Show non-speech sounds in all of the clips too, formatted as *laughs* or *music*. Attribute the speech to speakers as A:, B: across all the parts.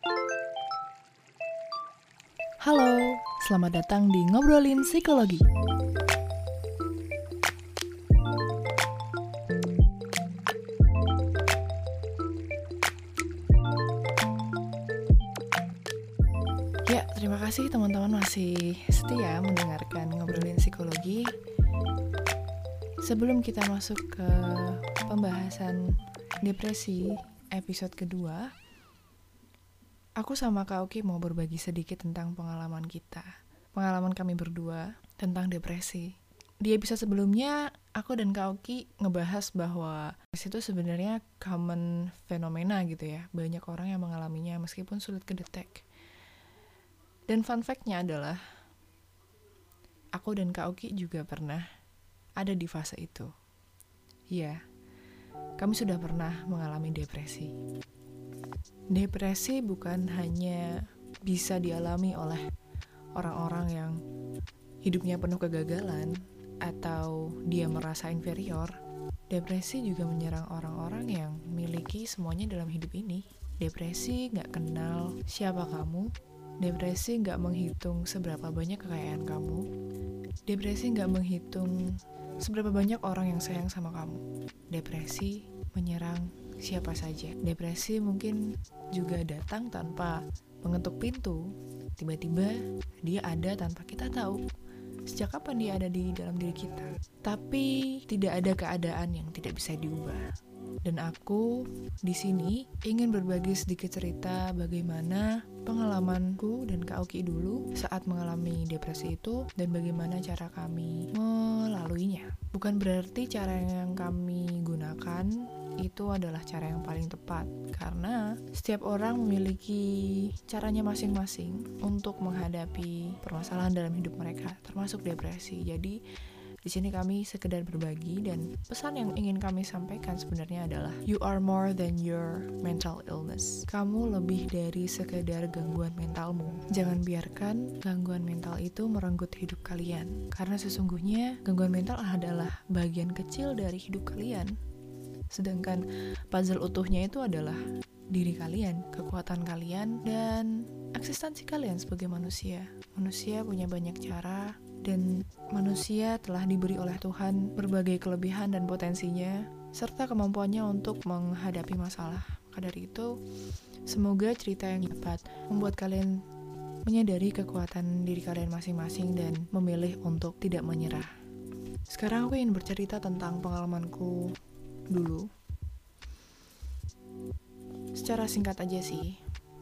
A: Halo, selamat datang di Ngobrolin Psikologi. Ya, terima kasih teman-teman masih setia mendengarkan Ngobrolin Psikologi. Sebelum kita masuk ke pembahasan depresi episode kedua, aku sama Kak Oki mau berbagi sedikit tentang pengalaman kita. Pengalaman kami berdua tentang depresi. Di episode sebelumnya, aku dan Kak Oki ngebahas bahwa depresi itu sebenarnya common fenomena gitu ya. Banyak orang yang mengalaminya meskipun sulit kedetek. Dan fun fact-nya adalah, aku dan Kak Oki juga pernah ada di fase itu. Iya, kami sudah pernah mengalami depresi. Depresi bukan hanya bisa dialami oleh orang-orang yang hidupnya penuh kegagalan atau dia merasa inferior. Depresi juga menyerang orang-orang yang memiliki semuanya dalam hidup ini. Depresi nggak kenal siapa kamu, Depresi nggak menghitung seberapa banyak kekayaan kamu. Depresi nggak menghitung seberapa banyak orang yang sayang sama kamu. Depresi menyerang siapa saja. Depresi mungkin juga datang tanpa mengetuk pintu. Tiba-tiba dia ada tanpa kita tahu. Sejak kapan dia ada di dalam diri kita? Tapi tidak ada keadaan yang tidak bisa diubah dan aku di sini ingin berbagi sedikit cerita bagaimana pengalamanku dan Kak Oki dulu saat mengalami depresi itu dan bagaimana cara kami melaluinya. Bukan berarti cara yang kami gunakan itu adalah cara yang paling tepat karena setiap orang memiliki caranya masing-masing untuk menghadapi permasalahan dalam hidup mereka termasuk depresi. Jadi di sini kami sekedar berbagi dan pesan yang ingin kami sampaikan sebenarnya adalah you are more than your mental illness. Kamu lebih dari sekedar gangguan mentalmu. Jangan biarkan gangguan mental itu merenggut hidup kalian karena sesungguhnya gangguan mental adalah bagian kecil dari hidup kalian. Sedangkan puzzle utuhnya itu adalah diri kalian, kekuatan kalian, dan eksistensi kalian sebagai manusia. Manusia punya banyak cara dan manusia telah diberi oleh Tuhan berbagai kelebihan dan potensinya serta kemampuannya untuk menghadapi masalah. Maka dari itu, semoga cerita yang dapat membuat kalian menyadari kekuatan diri kalian masing-masing dan memilih untuk tidak menyerah. Sekarang aku ingin bercerita tentang pengalamanku dulu. Secara singkat aja sih,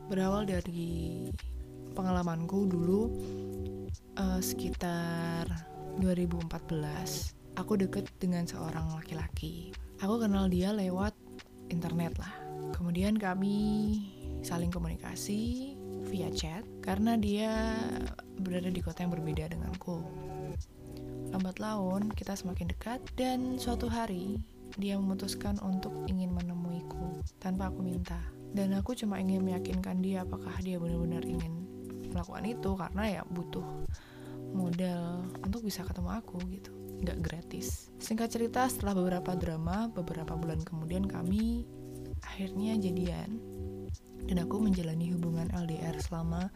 A: berawal dari pengalamanku dulu uh, sekitar 2014 aku deket dengan seorang laki-laki. Aku kenal dia lewat internet lah. Kemudian kami saling komunikasi via chat karena dia berada di kota yang berbeda denganku. Lambat laun kita semakin dekat dan suatu hari dia memutuskan untuk ingin menemuiku tanpa aku minta. Dan aku cuma ingin meyakinkan dia apakah dia benar-benar ingin melakukan itu karena ya butuh modal untuk bisa ketemu aku gitu. Nggak gratis. Singkat cerita setelah beberapa drama beberapa bulan kemudian kami akhirnya jadian. Dan aku menjalani hubungan LDR selama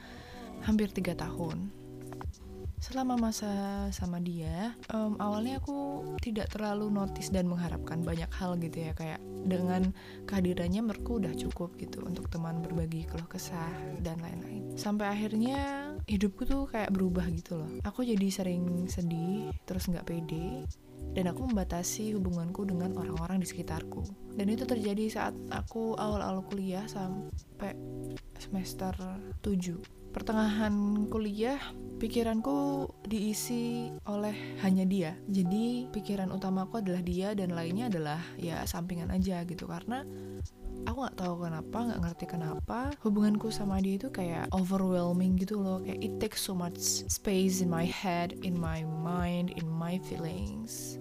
A: hampir tiga tahun selama masa sama dia um, awalnya aku tidak terlalu notice dan mengharapkan banyak hal gitu ya kayak dengan kehadirannya merku udah cukup gitu untuk teman berbagi keluh kesah dan lain-lain. Sampai akhirnya hidupku tuh kayak berubah gitu loh. Aku jadi sering sedih terus nggak pede dan aku membatasi hubunganku dengan orang-orang di sekitarku. Dan itu terjadi saat aku awal-awal kuliah sampai semester 7 pertengahan kuliah pikiranku diisi oleh hanya dia. Jadi pikiran utamaku adalah dia dan lainnya adalah ya sampingan aja gitu. Karena aku nggak tahu kenapa nggak ngerti kenapa hubunganku sama dia itu kayak overwhelming gitu loh. Kayak it takes so much space in my head in my mind in my feelings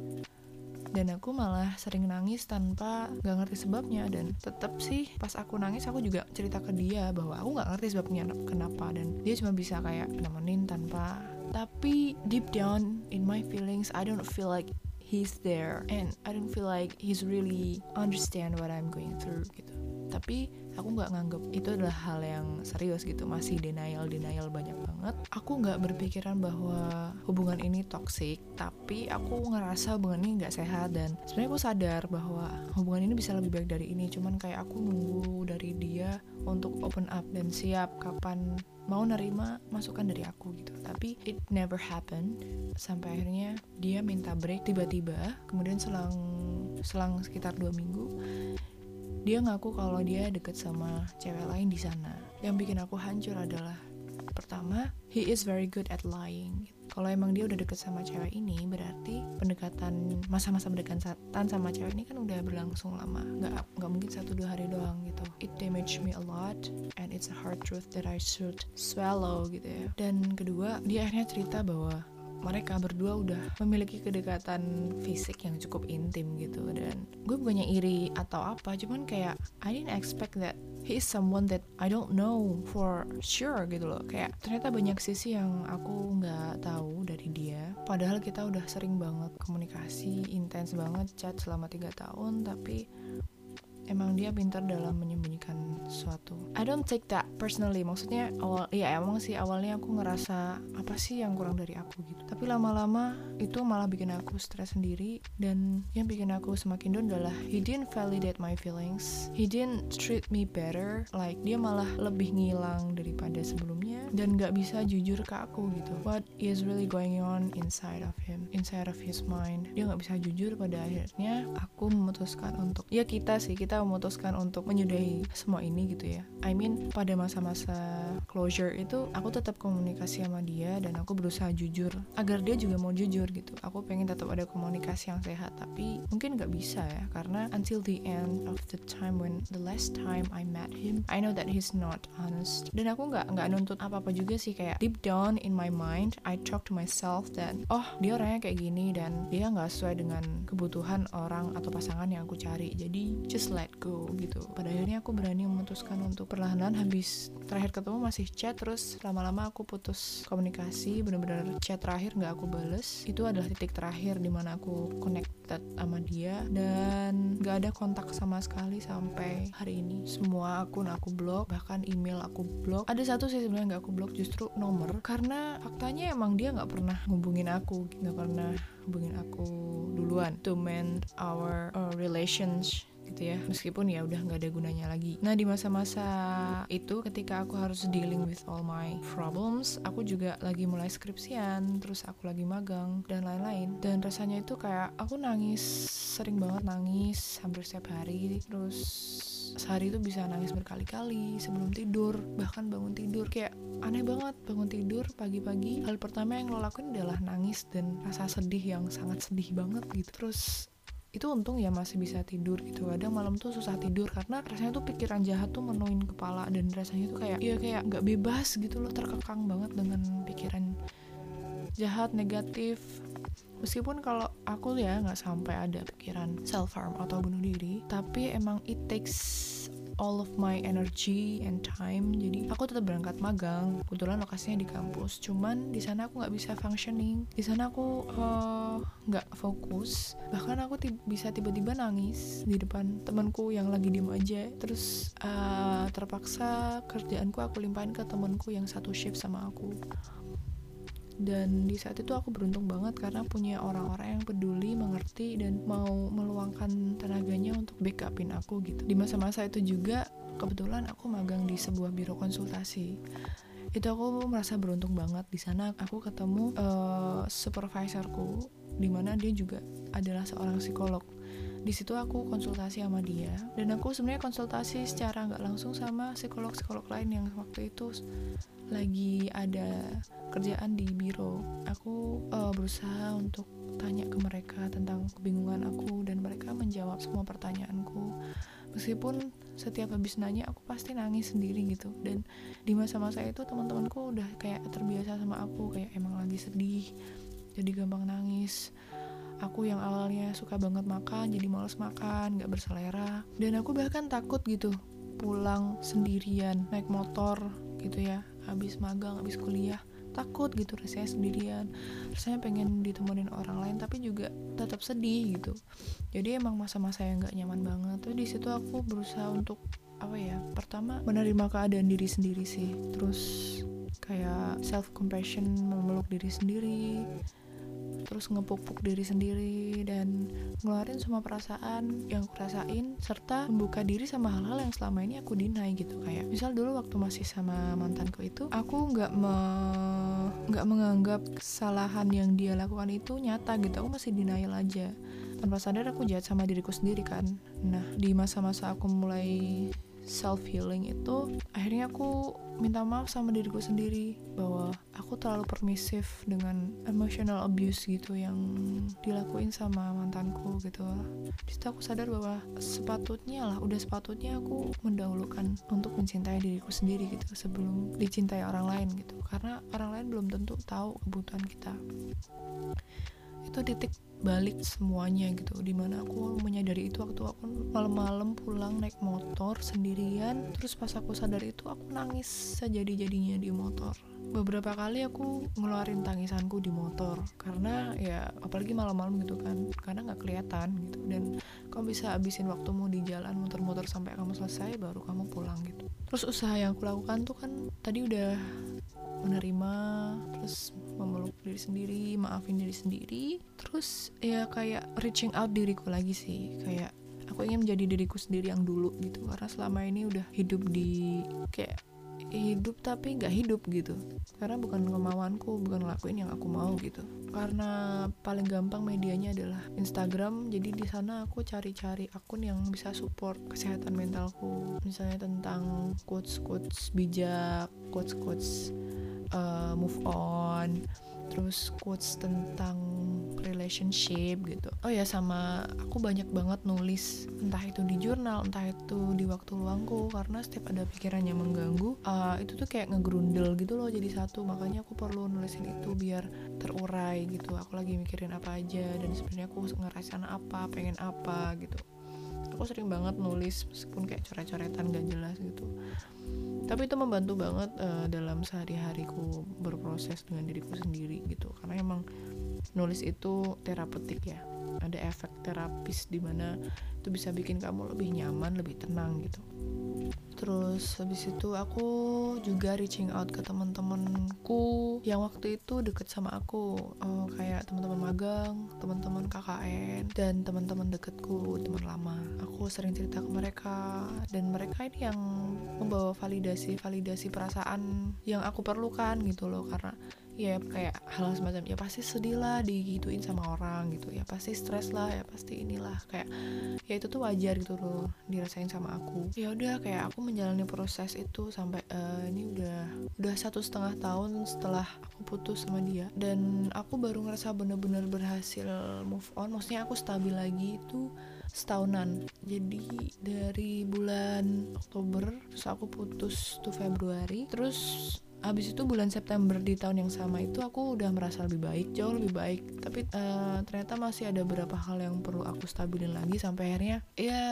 A: dan aku malah sering nangis tanpa gak ngerti sebabnya. Dan tetap sih pas aku nangis aku juga cerita ke dia bahwa aku gak ngerti sebabnya kenapa. Dan dia cuma bisa kayak nemenin tanpa tapi deep down in my feelings I don't feel like he's there. And I don't feel like he's really understand what I'm going through gitu. Tapi aku nggak nganggep itu adalah hal yang serius gitu. Masih denial denial banyak banget. Aku nggak berpikiran bahwa hubungan ini toxic tapi aku ngerasa hubungan ini nggak sehat dan sebenarnya aku sadar bahwa hubungan ini bisa lebih baik dari ini. Cuman kayak aku nunggu dari dia untuk open up dan siap kapan mau nerima masukan dari aku gitu. Tapi it never happen sampai akhirnya dia minta break tiba-tiba. Kemudian selang selang sekitar dua minggu dia ngaku kalau dia deket sama cewek lain di sana. Yang bikin aku hancur adalah pertama he is very good at lying. Kalau emang dia udah deket sama cewek ini berarti pendekatan masa-masa pendekatan sama cewek ini kan udah berlangsung lama. Nggak nggak mungkin satu dua hari doang gitu. It damaged me a lot and it's a hard truth that I should swallow gitu ya. Dan kedua dia akhirnya cerita bahwa mereka berdua udah memiliki kedekatan fisik yang cukup intim gitu dan gue bukannya iri atau apa cuman kayak I didn't expect that he is someone that I don't know for sure gitu loh. Kayak ternyata banyak sisi yang aku nggak tahu dari dia. Padahal kita udah sering banget komunikasi intens banget chat selama tiga tahun tapi emang dia pintar dalam menyembunyikan sesuatu. I don't take that personally. Maksudnya awal ya emang sih awalnya aku ngerasa apa sih yang kurang dari aku gitu. Tapi lama-lama itu malah bikin aku stres sendiri dan yang bikin aku semakin down adalah he didn't validate my feelings. He didn't treat me better. Like dia malah lebih ngilang daripada sebelumnya dan gak bisa jujur ke aku gitu. What is really going on inside of him, inside of his mind. Dia gak bisa jujur pada akhirnya aku memutuskan untuk ya kita sih kita kita memutuskan untuk menyudahi semua ini gitu ya. I mean pada masa-masa closure itu aku tetap komunikasi sama dia dan aku berusaha jujur agar dia juga mau jujur gitu. Aku pengen tetap ada komunikasi yang sehat tapi mungkin nggak bisa ya karena until the end of the time when the last time I met him I know that he's not honest. Dan aku nggak nggak nuntut apa apa juga sih kayak deep down in my mind I talk to myself that oh dia orangnya kayak gini dan dia nggak sesuai dengan kebutuhan orang atau pasangan yang aku cari. Jadi just let let go gitu. Pada akhirnya aku berani memutuskan untuk perlahan-lahan habis terakhir ketemu masih chat terus lama-lama aku putus komunikasi bener-bener chat terakhir nggak aku bales. Itu adalah titik terakhir di mana aku connected sama dia dan nggak ada kontak sama sekali sampai hari ini. Semua akun aku blok bahkan email aku blok. Ada satu sih sebenarnya nggak aku blok justru nomor. Karena faktanya emang dia nggak pernah ngubungin aku nggak pernah hubungin aku duluan. To mend our uh, relationship gitu ya. Meskipun ya udah nggak ada gunanya lagi. Nah di masa-masa itu ketika aku harus dealing with all my problems aku juga lagi mulai skripsian terus aku lagi magang dan lain-lain. Dan rasanya itu kayak aku nangis sering banget nangis hampir setiap hari. Terus sehari itu bisa nangis berkali-kali sebelum tidur bahkan bangun tidur. Kayak aneh banget bangun tidur pagi-pagi hal pertama yang lo lakuin adalah nangis dan rasa sedih yang sangat sedih banget gitu. Terus itu untung ya masih bisa tidur gitu. Kadang malam tuh susah tidur karena rasanya tuh pikiran jahat tuh menuin kepala dan rasanya tuh kayak ya kayak nggak bebas gitu loh terkekang banget dengan pikiran jahat negatif. Meskipun kalau aku ya nggak sampai ada pikiran self harm atau bunuh diri tapi emang it takes all of my energy and time. Jadi aku tetap berangkat magang. Kebetulan lokasinya di kampus. Cuman di sana aku nggak bisa functioning. Di sana aku eh, nggak uh, fokus. Bahkan aku bisa tiba-tiba nangis di depan temanku yang lagi diem aja. Terus uh, terpaksa kerjaanku aku limpahin ke temanku yang satu shift sama aku dan di saat itu aku beruntung banget karena punya orang-orang yang peduli mengerti dan mau meluangkan tenaganya untuk backupin aku gitu. Di masa-masa itu juga kebetulan aku magang di sebuah biro konsultasi. Itu aku merasa beruntung banget. Di sana aku ketemu uh, supervisorku di mana dia juga adalah seorang psikolog di situ aku konsultasi sama dia. Dan aku sebenarnya konsultasi secara nggak langsung sama psikolog psikolog lain yang waktu itu lagi ada kerjaan di biro. Aku uh, berusaha untuk tanya ke mereka tentang kebingungan aku dan mereka menjawab semua pertanyaanku. Meskipun setiap habis nanya aku pasti nangis sendiri gitu. Dan di masa-masa itu teman-temanku udah kayak terbiasa sama aku kayak emang lagi sedih jadi gampang nangis aku yang awalnya suka banget makan jadi males makan gak berselera. Dan aku bahkan takut gitu pulang sendirian naik motor gitu ya habis magang habis kuliah. Takut gitu rasanya sendirian. Rasanya pengen ditemenin orang lain tapi juga tetap sedih gitu. Jadi emang masa-masa yang gak nyaman banget. Tuh di situ aku berusaha untuk apa ya pertama menerima keadaan diri sendiri sih. Terus kayak self compassion memeluk diri sendiri terus ngepupuk diri sendiri dan ngeluarin semua perasaan yang aku rasain serta membuka diri sama hal-hal yang selama ini aku deny gitu. Kayak misal dulu waktu masih sama mantanku itu aku nggak me nggak menganggap kesalahan yang dia lakukan itu nyata gitu. Aku masih denial aja. Tanpa sadar aku jahat sama diriku sendiri kan. Nah di masa-masa aku mulai self healing itu akhirnya aku minta maaf sama diriku sendiri bahwa aku terlalu permisif dengan emotional abuse gitu yang dilakuin sama mantanku gitu. Di situ aku sadar bahwa sepatutnya lah udah sepatutnya aku mendahulukan untuk mencintai diriku sendiri gitu sebelum dicintai orang lain gitu. Karena orang lain belum tentu tahu kebutuhan kita. Itu titik balik semuanya gitu. Di mana aku menyadari itu waktu aku malam-malam pulang naik motor sendirian. Terus pas aku sadar itu aku nangis sejadi-jadinya di motor. Beberapa kali aku ngeluarin tangisanku di motor. Karena ya apalagi malam-malam gitu kan. Karena nggak kelihatan gitu. Dan kamu bisa habisin waktumu di jalan muter-muter sampai kamu selesai baru kamu pulang gitu. Terus usaha yang aku lakukan tuh kan tadi udah menerima terus memeluk diri sendiri maafin diri sendiri. Terus ya kayak reaching out diriku lagi sih. Kayak aku ingin menjadi diriku sendiri yang dulu gitu. Karena selama ini udah hidup di kayak hidup tapi nggak hidup gitu. Karena bukan kemauanku bukan ngelakuin yang aku mau gitu. Karena paling gampang medianya adalah Instagram. Jadi di sana aku cari-cari akun yang bisa support kesehatan mentalku. Misalnya tentang quotes quotes bijak quotes quotes uh, move on terus quotes tentang relationship gitu. Oh ya sama aku banyak banget nulis entah itu di jurnal entah itu di waktu luangku karena setiap ada pikiran yang mengganggu uh, itu tuh kayak ngegrundel gitu loh jadi satu. Makanya aku perlu nulisin itu biar terurai gitu. Aku lagi mikirin apa aja dan sebenarnya aku ngerasain apa pengen apa gitu aku sering banget nulis meskipun kayak coret-coretan gak jelas gitu. Tapi itu membantu banget uh, dalam sehari-hariku berproses dengan diriku sendiri gitu. Karena emang nulis itu terapeutik ya. Ada efek terapis di mana itu bisa bikin kamu lebih nyaman lebih tenang gitu terus habis itu aku juga reaching out ke teman-temanku yang waktu itu deket sama aku. Uh, kayak teman-teman magang teman-teman KKN dan teman-teman deketku teman lama. Aku sering cerita ke mereka dan mereka ini yang membawa validasi validasi perasaan yang aku perlukan gitu loh. Karena ya kayak hal semacam ya pasti sedih lah digituin sama orang gitu ya pasti stres lah ya pasti inilah kayak ya itu tuh wajar gitu loh dirasain sama aku. Ya udah kayak aku menjalani proses itu sampai uh, ini udah udah satu setengah tahun setelah aku putus sama dia. Dan aku baru ngerasa bener-bener berhasil move on maksudnya aku stabil lagi itu setahunan. Jadi dari bulan Oktober terus aku putus tuh Februari terus Abis itu bulan September di tahun yang sama itu aku udah merasa lebih baik, jauh lebih baik. Tapi uh, ternyata masih ada beberapa hal yang perlu aku stabilin lagi sampai akhirnya ya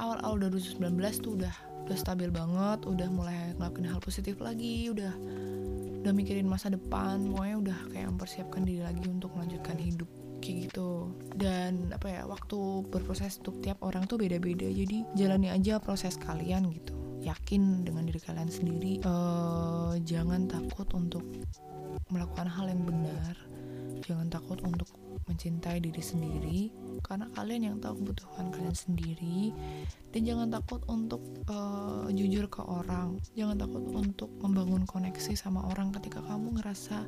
A: awal-awal 2019 tuh udah udah stabil banget, udah mulai ngelakuin hal positif lagi, udah udah mikirin masa depan, pokoknya udah kayak mempersiapkan diri lagi untuk melanjutkan hidup kayak gitu dan apa ya waktu berproses untuk tiap orang tuh beda-beda jadi jalani aja proses kalian gitu yakin dengan diri kalian sendiri uh, jangan takut untuk melakukan hal yang benar. Jangan takut untuk mencintai diri sendiri karena kalian yang tahu kebutuhan kalian sendiri. Dan jangan takut untuk uh, jujur ke orang. Jangan takut untuk membangun koneksi sama orang ketika kamu ngerasa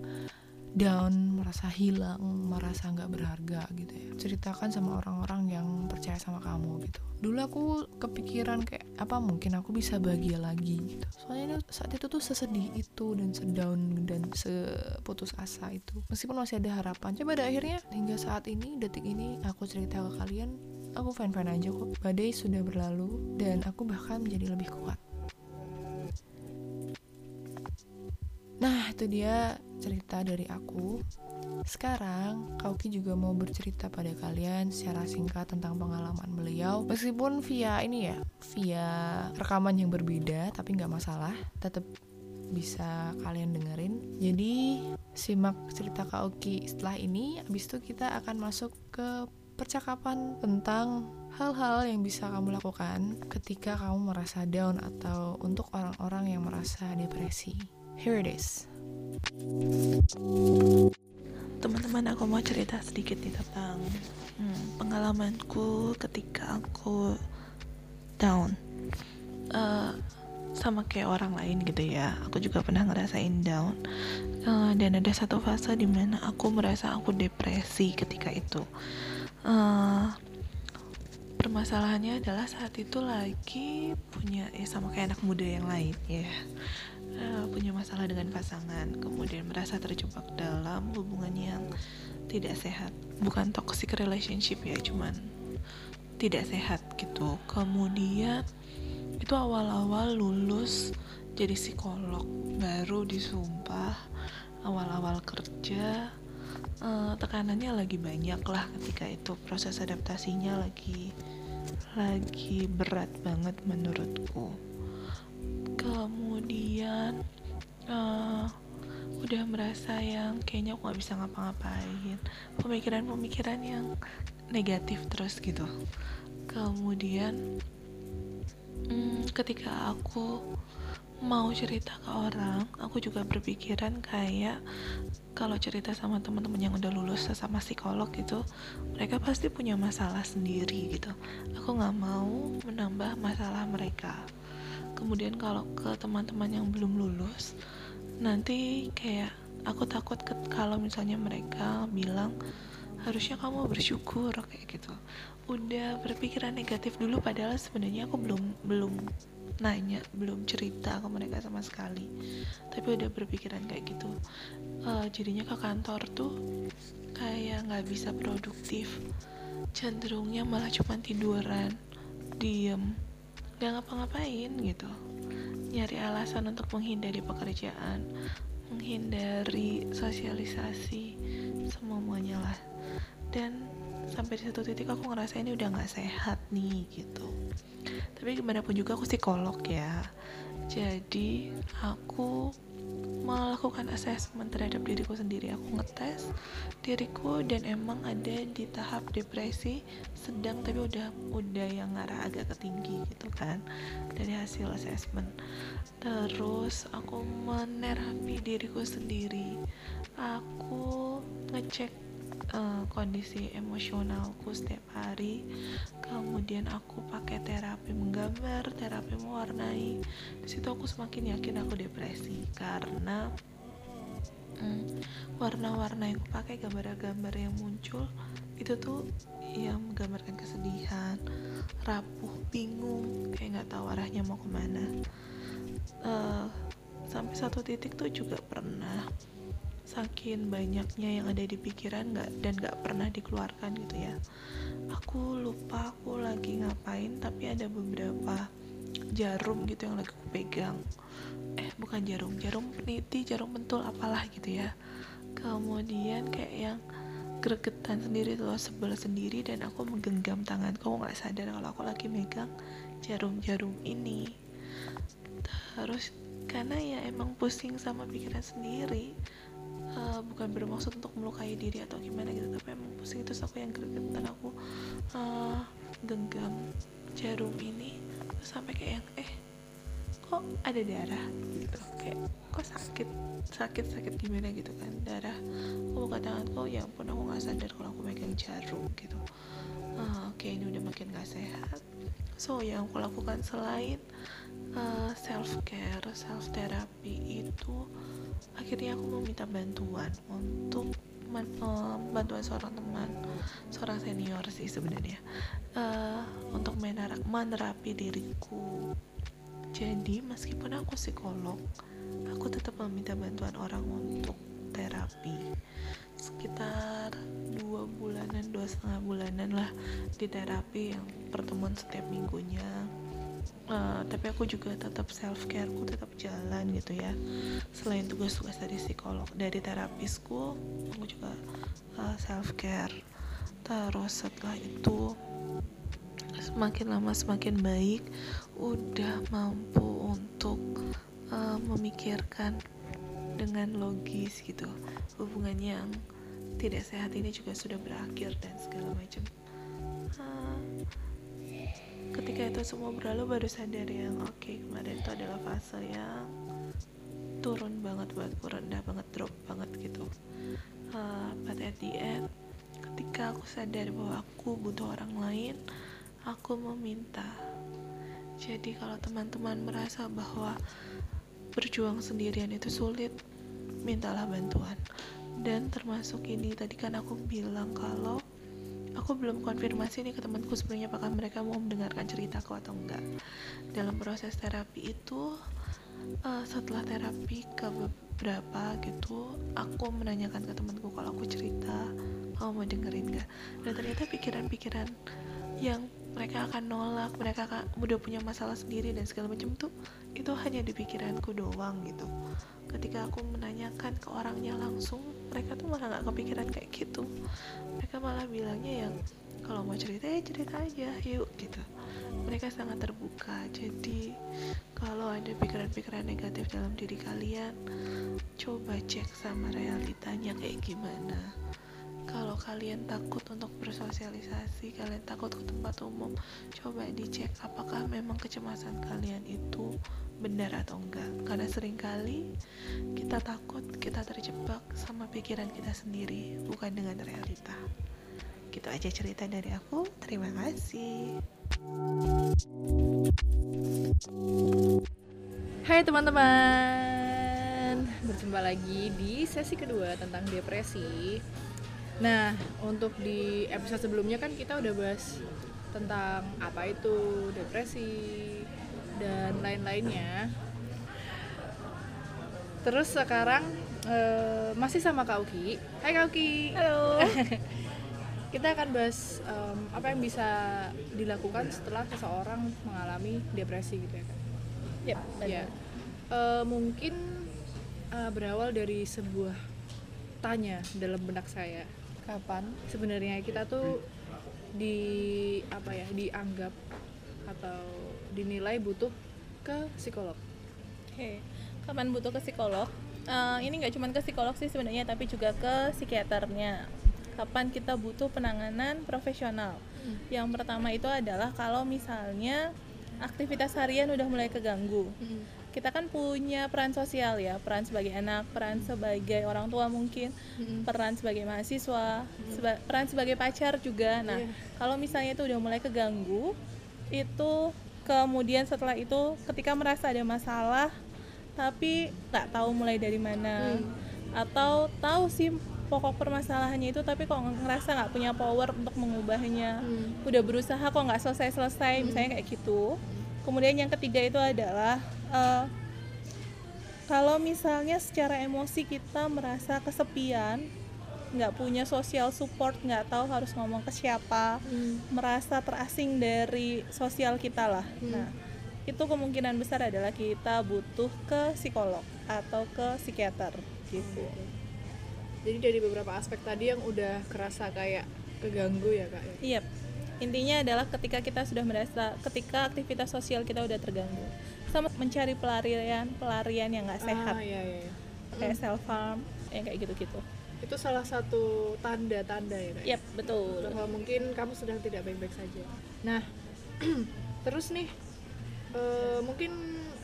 A: down, merasa hilang, merasa nggak berharga gitu ya. Ceritakan sama orang-orang yang percaya sama kamu gitu. Dulu aku kepikiran kayak apa mungkin aku bisa bahagia lagi gitu. Soalnya saat itu tuh sesedih itu dan sedown dan seputus asa itu. Meskipun masih ada harapan. Coba pada akhirnya hingga saat ini detik ini aku cerita ke kalian aku fine-fine aja kok. Badai sudah berlalu dan aku bahkan menjadi lebih kuat. Nah, itu dia cerita dari aku. Sekarang, Kauki juga mau bercerita pada kalian secara singkat tentang pengalaman beliau. Meskipun via ini ya, via rekaman yang berbeda, tapi nggak masalah. Tetap bisa kalian dengerin. Jadi, simak cerita Kauki setelah ini. Habis itu kita akan masuk ke percakapan tentang hal-hal yang bisa kamu lakukan ketika kamu merasa down atau untuk orang-orang yang merasa depresi. Here it is.
B: Teman-teman, aku mau cerita sedikit nih tentang hmm, pengalamanku ketika aku down. Uh, sama kayak orang lain gitu ya. Aku juga pernah ngerasain down. Uh, dan ada satu fase di mana aku merasa aku depresi ketika itu. Uh, permasalahannya adalah saat itu lagi punya ya sama kayak anak muda yang lain ya uh, punya masalah dengan pasangan kemudian merasa terjebak dalam hubungan yang tidak sehat. Bukan toxic relationship ya cuman tidak sehat gitu. Kemudian itu awal-awal lulus jadi psikolog. Baru disumpah awal-awal kerja. Uh, tekanannya lagi banyak lah ketika itu. Proses adaptasinya lagi lagi berat banget menurutku kemudian uh, udah merasa yang kayaknya aku gak bisa ngapa-ngapain. Pemikiran-pemikiran yang negatif terus gitu. Kemudian hmm, ketika aku mau cerita ke orang aku juga berpikiran kayak kalau cerita sama teman-teman yang udah lulus sama psikolog gitu mereka pasti punya masalah sendiri gitu. Aku nggak mau menambah masalah mereka kemudian kalau ke teman-teman yang belum lulus nanti kayak aku takut ke, kalau misalnya mereka bilang harusnya kamu bersyukur kayak gitu. Udah berpikiran negatif dulu padahal sebenarnya aku belum belum nanya belum cerita ke mereka sama sekali. Tapi udah berpikiran kayak gitu. Uh, jadinya ke kantor tuh kayak nggak bisa produktif. Cenderungnya malah cuma tiduran diem gak ngapa-ngapain gitu. Nyari alasan untuk menghindari pekerjaan menghindari sosialisasi semuanya lah. Dan sampai di satu titik aku ngerasa ini udah nggak sehat nih gitu. Tapi gimana pun juga aku psikolog ya. Jadi aku melakukan asesmen terhadap diriku sendiri. Aku ngetes diriku dan emang ada di tahap depresi sedang tapi udah udah yang ngarah agak ke tinggi gitu kan dari hasil asesmen terus aku menerapi diriku sendiri. Aku ngecek uh, kondisi emosionalku setiap hari. Kemudian aku pakai terapi menggambar terapi mewarnai. Di situ aku semakin yakin aku depresi karena hmm, warna-warna yang aku pakai gambar-gambar yang muncul itu tuh yang menggambarkan kesedihan rapuh bingung kayak nggak tahu arahnya mau ke mana. Uh, sampai satu titik tuh juga pernah saking banyaknya yang ada di pikiran nggak dan nggak pernah dikeluarkan gitu ya. Aku lupa aku lagi ngapain tapi ada beberapa jarum gitu yang lagi aku pegang. Eh bukan jarum jarum peniti jarum pentul apalah gitu ya. Kemudian kayak yang gregetan sendiri tuh sebel sendiri dan aku menggenggam tangan. Kau nggak sadar kalau aku lagi megang jarum-jarum ini. Terus karena ya emang pusing sama pikiran sendiri uh, bukan bermaksud untuk melukai diri atau gimana gitu tapi emang pusing. Terus aku yang gregetan aku uh, genggam jarum ini terus sampai kayak yang eh kok ada darah? Gitu. Kayak kok sakit? Sakit sakit gimana? Gitu kan darah. Aku buka tanganku ya ampun aku nggak sadar kalau aku megang jarum gitu. Uh, oke okay, ini udah makin gak sehat. So yang aku lakukan selain uh, self care self therapy itu akhirnya aku meminta bantuan untuk uh, bantuan seorang teman seorang senior sih sebenarnya. Uh, untuk menerapi diriku. Jadi meskipun aku psikolog aku tetap meminta bantuan orang untuk terapi. Sekitar dua bulanan dua setengah bulanan lah di terapi yang pertemuan setiap minggunya uh, tapi aku juga tetap self care aku tetap jalan gitu ya. Selain tugas-tugas dari psikolog dari terapisku aku juga uh, self care terus setelah itu semakin lama semakin baik udah mampu untuk uh, memikirkan dengan logis gitu. Hubungan yang tidak sehat ini juga sudah berakhir dan segala macam. Uh, ketika itu semua berlalu baru sadar yang oke okay, kemarin itu adalah fase yang turun banget buatku rendah banget drop banget gitu. Uh, but at the end ketika aku sadar bahwa aku butuh orang lain aku meminta. Jadi kalau teman-teman merasa bahwa berjuang sendirian itu sulit mintalah bantuan. Dan termasuk ini tadi kan aku bilang kalau aku belum konfirmasi nih ke temanku sebenarnya apakah mereka mau mendengarkan ceritaku atau enggak. Dalam proses terapi itu uh, setelah terapi ke beberapa gitu aku menanyakan ke temanku kalau aku cerita kamu mau dengerin gak dan ternyata pikiran-pikiran yang mereka akan nolak mereka akan udah punya masalah sendiri dan segala macam tuh itu hanya di pikiranku doang gitu. Ketika aku menanyakan ke orangnya langsung mereka tuh malah nggak kepikiran kayak gitu. Mereka malah bilangnya yang kalau mau cerita ya cerita aja yuk gitu. Mereka sangat terbuka. Jadi kalau ada pikiran-pikiran negatif dalam diri kalian coba cek sama realitanya kayak gimana kalau kalian takut untuk bersosialisasi, kalian takut ke tempat umum, coba dicek apakah memang kecemasan kalian itu benar atau enggak. Karena sering kali kita takut, kita terjebak sama pikiran kita sendiri, bukan dengan realita. Gitu aja cerita dari aku. Terima kasih.
C: Hai teman-teman, berjumpa lagi di sesi kedua tentang depresi. Nah, untuk di episode sebelumnya kan kita udah bahas tentang apa itu depresi dan lain-lainnya. Terus sekarang uh, masih sama Kak Uki. Hai Kak Uki.
B: Halo. *laughs*
C: kita akan bahas um, apa yang bisa dilakukan setelah seseorang mengalami depresi gitu ya Kak.
B: Yep,
C: ya. Uh, mungkin uh, berawal dari sebuah tanya dalam benak saya kapan sebenarnya kita tuh di apa ya dianggap atau dinilai butuh ke psikolog.
D: Oke, okay. kapan butuh ke psikolog? Uh, ini nggak cuma ke psikolog sih sebenarnya, tapi juga ke psikiaternya. Kapan kita butuh penanganan profesional? Hmm. Yang pertama itu adalah kalau misalnya aktivitas harian udah mulai keganggu. Hmm kita kan punya peran sosial ya peran sebagai anak peran sebagai orang tua mungkin mm-hmm. peran sebagai mahasiswa mm-hmm. seba- peran sebagai pacar juga nah yeah. kalau misalnya itu udah mulai keganggu itu kemudian setelah itu ketika merasa ada masalah tapi nggak tahu mulai dari mana mm. atau tahu sih pokok permasalahannya itu tapi kok ngerasa nggak punya power untuk mengubahnya mm. udah berusaha kok nggak selesai selesai mm. misalnya kayak gitu kemudian yang ketiga itu adalah uh, kalau misalnya secara emosi kita merasa kesepian nggak punya sosial support nggak tahu harus ngomong ke siapa hmm. merasa terasing dari sosial kita lah hmm. nah itu kemungkinan besar adalah kita butuh ke psikolog atau ke psikiater gitu
C: jadi dari beberapa aspek tadi yang udah kerasa kayak keganggu ya kak
D: iya yep. intinya adalah ketika kita sudah merasa ketika aktivitas sosial kita udah terganggu sama mencari pelarian pelarian yang nggak sehat.
C: ah, iya, iya.
D: kayak hmm. self harm yang kayak gitu-gitu.
C: Itu salah satu tanda-tanda ya
D: Yep, betul.
C: Bahwa mungkin kamu sedang tidak baik-baik saja. Nah *clears throat* terus nih uh, mungkin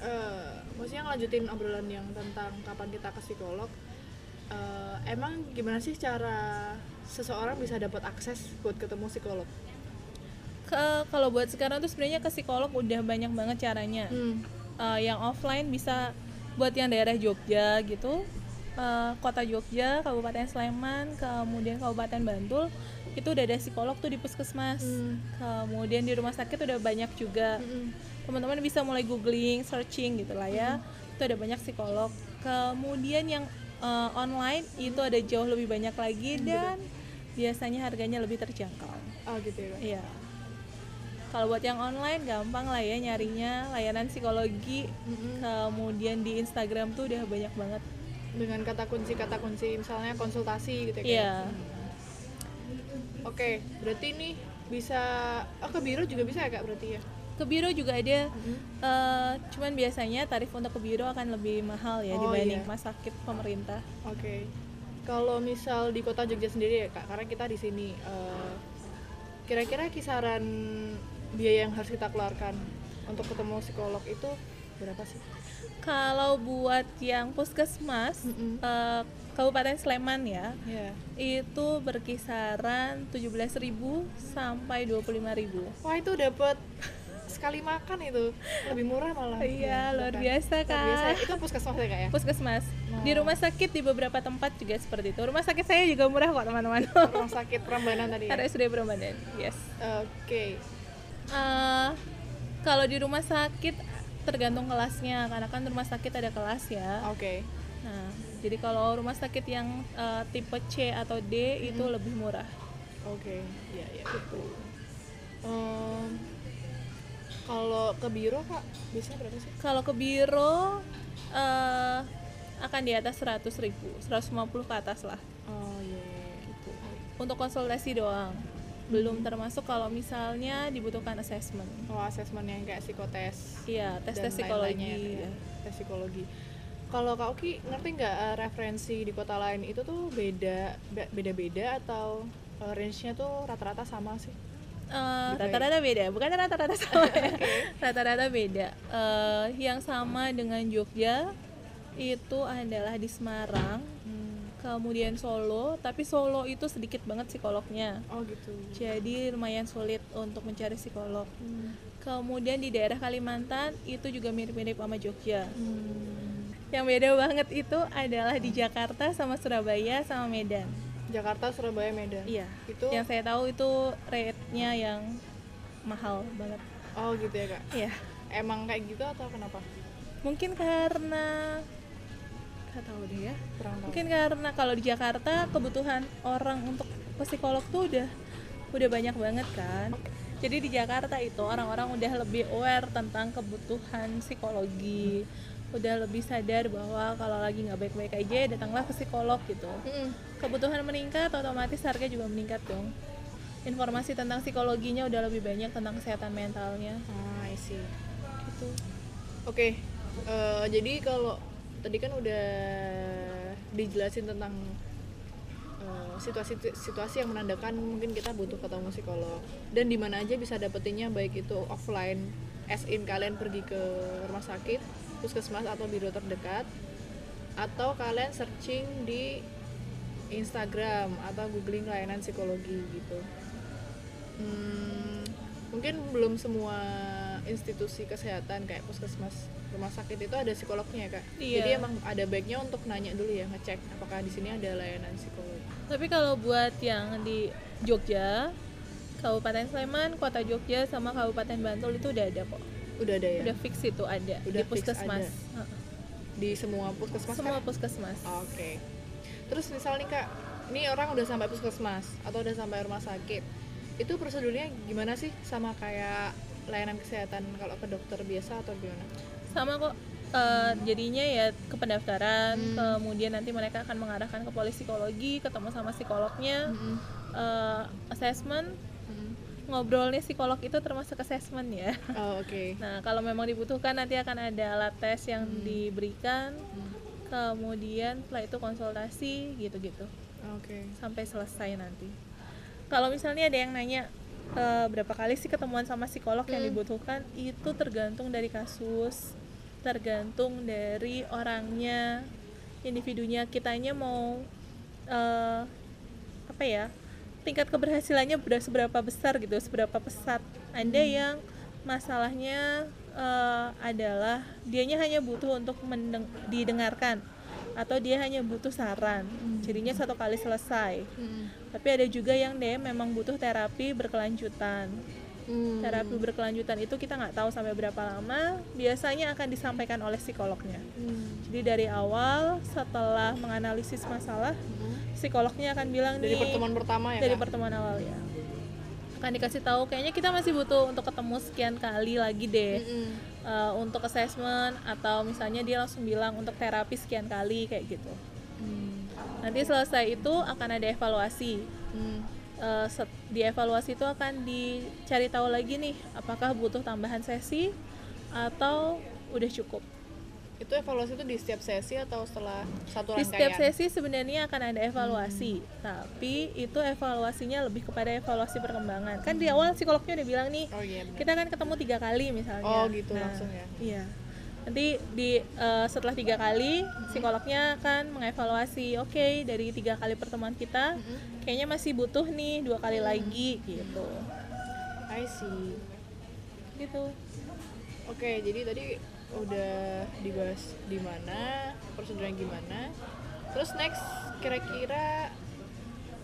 C: uh, maksudnya ngelanjutin obrolan yang tentang kapan kita ke psikolog uh, emang gimana sih cara seseorang bisa dapat akses buat ketemu psikolog
D: kalau buat sekarang tuh sebenarnya ke psikolog udah banyak banget caranya. Hmm. uh, yang offline bisa buat yang daerah Jogja gitu. Uh, kota Jogja Kabupaten Sleman kemudian Kabupaten Bantul itu udah ada psikolog tuh di puskesmas. Hmm. kemudian di rumah sakit udah banyak juga. Hmm. teman-teman bisa mulai googling searching gitu lah ya. Hmm. itu ada banyak psikolog. Kemudian yang uh, online itu ada jauh lebih banyak lagi hmm, dan biasanya harganya lebih terjangkau.
C: Oh gitu ya
D: iya kalau buat yang online gampang lah ya nyarinya layanan psikologi mm-hmm. kemudian di Instagram tuh udah banyak banget
C: dengan kata kunci kata kunci misalnya konsultasi gitu ya
D: yeah. hmm.
C: oke okay, berarti ini bisa oh ke biro juga bisa ya kak berarti ya
D: ke biro juga ada mm-hmm. uh, cuman biasanya tarif untuk ke biro akan lebih mahal ya oh, dibanding iya. rumah sakit pemerintah
C: oke okay. kalau misal di kota Jogja sendiri ya kak karena kita di sini uh, kira-kira kisaran biaya yang harus kita keluarkan untuk ketemu psikolog itu berapa sih
D: Kalau buat yang puskesmas
C: Mm-mm.
D: eh, Kabupaten Sleman ya,
C: ya
D: itu berkisaran 17.000 sampai 25.000.
C: wah itu dapat sekali makan itu lebih murah malah
D: Iya, luar
C: bukan?
D: biasa,
C: Luar biasa. Itu puskesmas ya kak ya
D: Puskesmas. Di rumah sakit di beberapa tempat juga seperti itu. Rumah sakit saya juga murah kok, teman-teman.
C: rumah sakit Prambanan tadi ya?
D: RSUD Prambanan. Yes.
C: oke
D: Eh, kalau di rumah sakit tergantung kelasnya, karena kan rumah sakit ada kelas ya.
C: oke
D: Nah, jadi kalau rumah sakit yang eh, tipe C atau D itu lebih murah.
C: oke iya iya betul Em, kalau ke biro kak biasanya berapa sih
D: Kalau ke biro eh, akan di atas 100 ribu, 150 ke atas lah.
C: oh iya iya, iya.
D: Gitu. Untuk konsultasi doang. Belum termasuk kalau misalnya dibutuhkan assessment.
C: oh asesmen yang kayak psikotes
D: Iya, tes tes psikologi.
C: ya,
D: ya.
C: tes psikologi kalau kak Oki ngerti nggak eh, referensi di kota lain itu tuh beda be- beda-beda atau eh, range-nya tuh rata-rata sama sih ya?
D: rata-rata beda, bukan rata-rata sama *laughs* ya. Rata-rata beda. Eh, yang sama dengan Jogja itu adalah di Semarang, kemudian Solo, tapi Solo itu sedikit banget psikolognya.
C: oh gitu
D: Jadi lumayan sulit untuk mencari psikolog. Kemudian di daerah Kalimantan itu juga mirip-mirip sama Jogja.
C: Hmm.
D: Yang beda banget itu adalah di Jakarta sama Surabaya sama Medan.
C: Jakarta Surabaya Medan
D: Iya.
C: itu
D: Yang saya tahu itu rate-nya yang mahal banget.
C: oh gitu ya kak
D: Iya.
C: emang kayak gitu atau kenapa
D: Mungkin karena nggak tahu deh ya.
C: kurang tahu
D: Mungkin karena kalau di Jakarta kebutuhan orang untuk psikolog tuh udah udah banyak banget kan. Jadi di Jakarta itu orang-orang udah lebih aware tentang kebutuhan psikologi, udah lebih sadar bahwa kalau lagi nggak baik-baik aja datanglah ke psikolog gitu. Kebutuhan meningkat, otomatis harga juga meningkat dong. Informasi tentang psikologinya udah lebih banyak tentang kesehatan mentalnya.
C: ah I see
D: Gitu.
C: Oke, eh, jadi kalau tadi kan udah dijelasin tentang eh, situasi-situasi yang menandakan mungkin kita butuh ketemu psikolog dan di mana aja bisa dapetinnya baik itu offline, as in kalian pergi ke rumah sakit, puskesmas atau biro terdekat, atau kalian searching di Instagram atau googling layanan psikologi gitu. Hmm, mungkin belum semua institusi kesehatan kayak puskesmas rumah sakit itu ada psikolognya kak
D: Iya.
C: jadi emang ada baiknya untuk nanya dulu ya ngecek apakah di sini ada layanan psikologi
D: Tapi kalau buat yang di Jogja, Kabupaten Sleman, Kota Jogja sama Kabupaten Bantul itu udah ada kok.
C: udah ada ya
D: Udah fix itu ada
C: Udah
D: di puskesmas.
C: ada. Di semua puskesmas
D: Semua
C: Kak?
D: puskesmas.
C: oke terus misal nih kak ini orang udah sampai puskesmas atau udah sampai rumah sakit itu prosedurnya gimana sih sama kayak layanan kesehatan kalau ke dokter biasa atau gimana
D: Sama kok eh, jadinya ya ke pendaftaran,
C: Hmm.
D: kemudian nanti mereka akan mengarahkan ke polis psikologi, ketemu sama psikolognya,
C: Mm-mm.
D: eh, assessment,
C: Mm-mm.
D: ngobrolnya psikolog itu termasuk assessment ya.
C: oh oke *laughs*
D: Nah, kalau memang dibutuhkan nanti akan ada alat tes yang
C: Hmm.
D: diberikan,
C: Hmm.
D: kemudian setelah itu konsultasi gitu-gitu
C: oke
D: sampai selesai nanti. Kalau misalnya ada yang nanya "Eh, berapa kali sih ketemuan sama psikolog yang
C: Hmm.
D: dibutuhkan, itu tergantung dari kasus, tergantung dari orangnya, individunya. Kitanya mau eh, apa ya? Tingkat keberhasilannya ber- seberapa besar gitu, seberapa pesat. Ada yang masalahnya eh, adalah dianya hanya butuh untuk mendeng- didengarkan atau dia hanya butuh saran. Jadinya satu kali selesai.
C: Mm-mm.
D: Tapi ada juga yang dia memang butuh terapi berkelanjutan.
C: Hmm.
D: Terapi berkelanjutan itu kita nggak tahu sampai berapa lama. Biasanya akan disampaikan oleh psikolognya.
C: Hmm.
D: Jadi dari awal setelah menganalisis masalah,
C: Hmm.
D: psikolognya akan bilang
C: dari
D: nih
C: pertemuan pertama ya
D: dari
C: Kak?
D: pertemuan awal ya. Akan dikasih tahu kayaknya kita masih butuh untuk ketemu sekian kali lagi deh.
C: Mm-mm.
D: eh, untuk assessment atau misalnya dia langsung bilang untuk terapi sekian kali kayak gitu.
C: Hmm.
D: Nanti selesai itu akan ada evaluasi.
C: Hmm.
D: Eh, set- di evaluasi itu akan dicari tahu lagi nih apakah butuh tambahan sesi atau udah cukup.
C: Itu evaluasi itu di setiap sesi atau setelah satu
D: di
C: rangkaian?
D: setiap sesi sebenarnya akan ada evaluasi tapi itu evaluasinya lebih kepada evaluasi perkembangan. Kan di awal psikolognya udah bilang nih
C: oh iya
D: kita kan ketemu tiga kali misalnya.
C: Oh, gitu langsung ya?
D: iya nanti di eh, setelah tiga kali psikolognya akan mengevaluasi oke dari tiga kali pertemuan kita kayaknya masih butuh nih dua kali lagi gitu.
C: I see.
D: Gitu.
C: Oke jadi tadi udah dibahas di mana prosedurnya gimana. Terus next kira-kira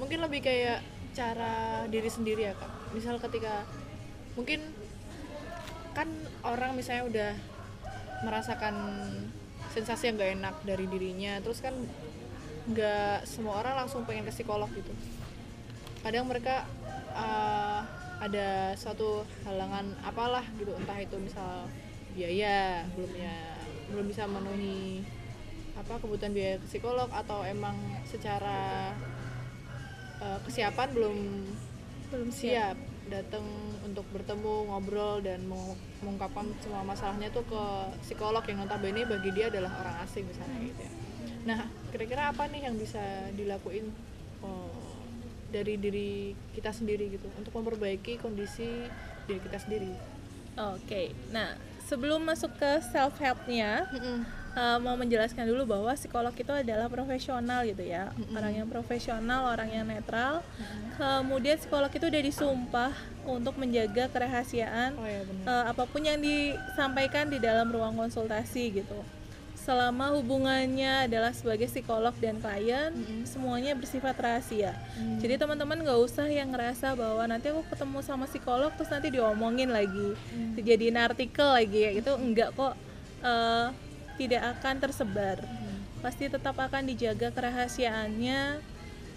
C: mungkin lebih kayak cara diri sendiri ya kak. Misal ketika mungkin kan orang misalnya udah merasakan sensasi yang gak enak dari dirinya. Terus kan nggak semua orang langsung pengen ke psikolog gitu. Kadang mereka uh, ada suatu halangan apalah gitu. Entah itu misal biaya belum ya belum bisa memenuhi apa kebutuhan biaya ke psikolog atau emang secara uh, kesiapan belum
D: belum
C: siap datang untuk bertemu ngobrol dan meng- mengungkapkan semua masalahnya tuh ke psikolog yang notabene bagi dia adalah orang asing misalnya gitu ya. Nah, kira-kira apa nih yang bisa dilakuin oh, dari diri kita sendiri gitu untuk memperbaiki kondisi diri kita sendiri?
D: Oke, nah sebelum masuk ke self helpnya, uh, mau menjelaskan dulu bahwa psikolog itu adalah profesional gitu ya, orang yang profesional, orang yang netral. Kemudian psikolog itu udah disumpah untuk menjaga kerahasiaan
C: Oh ya benar.
D: uh, apa pun yang disampaikan di dalam ruang konsultasi gitu. Selama hubungannya adalah sebagai psikolog dan klien, semuanya bersifat rahasia. Jadi teman-teman nggak usah yang ngerasa bahwa nanti aku ketemu sama psikolog terus nanti diomongin lagi, dijadiin artikel lagi ya itu enggak kok eh, tidak akan tersebar. Pasti tetap akan dijaga kerahasiaannya.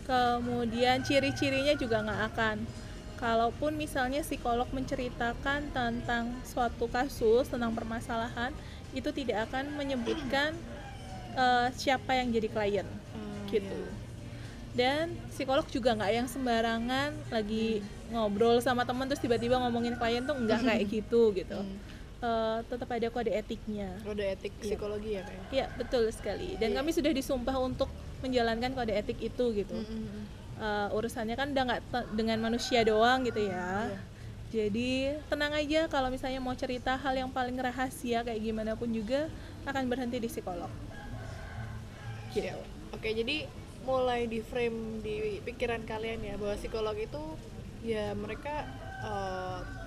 D: Kemudian ciri-cirinya juga nggak akan. Kalaupun misalnya psikolog menceritakan tentang suatu kasus tentang permasalahan, itu tidak akan menyebutkan eh, siapa yang jadi klien
C: Hmm,
D: gitu
C: iya.
D: dan psikolog juga nggak yang sembarangan lagi ngobrol sama temen terus tiba-tiba ngomongin klien tuh nggak *laughs* kayak gitu gitu
C: Hmm.
D: Eh, tetap ada kode etiknya.
C: Kode etik psikologi ya
D: ya? Betul sekali. Dan kami sudah disumpah untuk menjalankan kode etik itu gitu. Eh, urusannya kan udah nggak dengan manusia doang gitu ya. Jadi tenang aja kalau misalnya mau cerita hal yang paling rahasia kayak gimana pun juga akan berhenti di psikolog.
C: Siap. Oke, jadi mulai di frame di pikiran kalian ya bahwa psikolog itu ya mereka eh,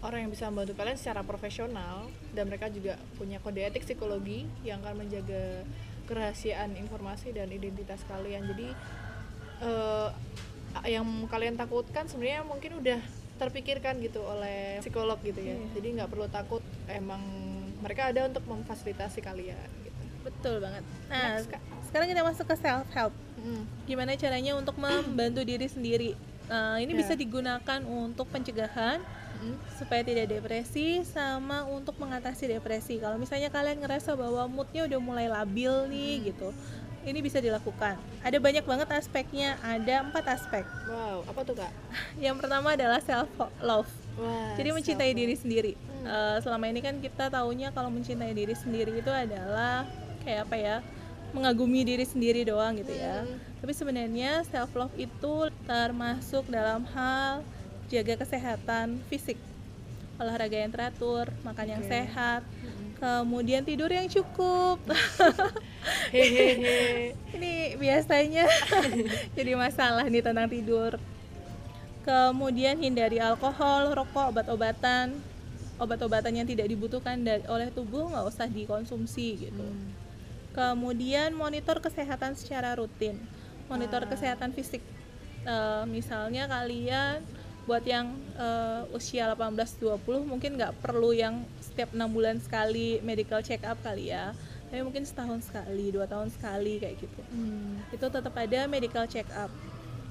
C: orang yang bisa membantu kalian secara profesional dan mereka juga punya kode etik psikologi yang akan menjaga kerahasiaan informasi dan identitas kalian. Jadi eh, yang kalian takutkan sebenarnya mungkin udah terpikirkan gitu oleh psikolog gitu ya.
D: Iya.
C: Jadi nggak perlu takut emang mereka ada untuk memfasilitasi kalian gitu.
D: betul banget nah
C: Next, Kak.
D: sekarang kita masuk ke self help
C: Mm.
D: gimana caranya untuk membantu diri sendiri Eh, ini
C: Ya.
D: bisa digunakan untuk pencegahan Supaya tidak depresi sama untuk mengatasi depresi. Kalau misalnya kalian ngerasa bahwa moodnya udah mulai labil nih gitu ini bisa dilakukan. Ada banyak banget aspeknya ada empat aspek.
C: Wow, apa tuh kak? *laughs*
D: yang pertama adalah self love
C: Wah,
D: jadi mencintai
C: self-love.
D: diri sendiri. Eh, selama ini kan kita taunya kalau mencintai diri sendiri itu adalah kayak apa ya mengagumi diri sendiri doang gitu ya.
C: Hmm.
D: tapi sebenarnya self love itu termasuk dalam hal jaga kesehatan fisik olahraga yang teratur makan yang
C: Oke.
D: sehat kemudian tidur yang cukup *laughs*
C: Hehehe.
D: ini biasanya *laughs* jadi masalah nih tentang tidur kemudian hindari alkohol rokok obat-obatan obat-obatan yang tidak dibutuhkan da- oleh tubuh nggak usah dikonsumsi gitu
C: Hmm.
D: kemudian monitor kesehatan secara rutin monitor
C: Ah.
D: kesehatan fisik Eh, misalnya kalian buat yang eh, usia 18-20 mungkin nggak perlu yang setiap enam bulan sekali medical check up kali ya tapi mungkin setahun sekali dua tahun sekali kayak gitu
C: Hmm.
D: itu tetap ada medical check up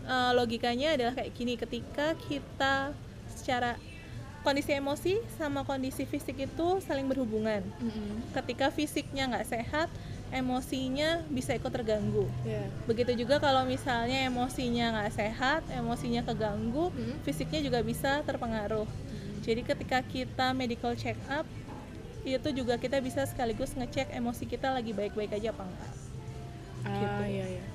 D: Eh, logikanya adalah kayak gini ketika kita secara kondisi emosi sama kondisi fisik itu saling berhubungan
C: Mm-mm.
D: ketika fisiknya nggak sehat emosinya bisa ikut terganggu
C: Ya.
D: begitu juga kalau misalnya emosinya nggak sehat emosinya keganggu
C: Hmm.
D: fisiknya juga bisa terpengaruh jadi ketika kita medical check up itu juga kita bisa sekaligus ngecek emosi kita lagi baik-baik aja apa enggak
A: ah
D: Gitu.
A: iya iya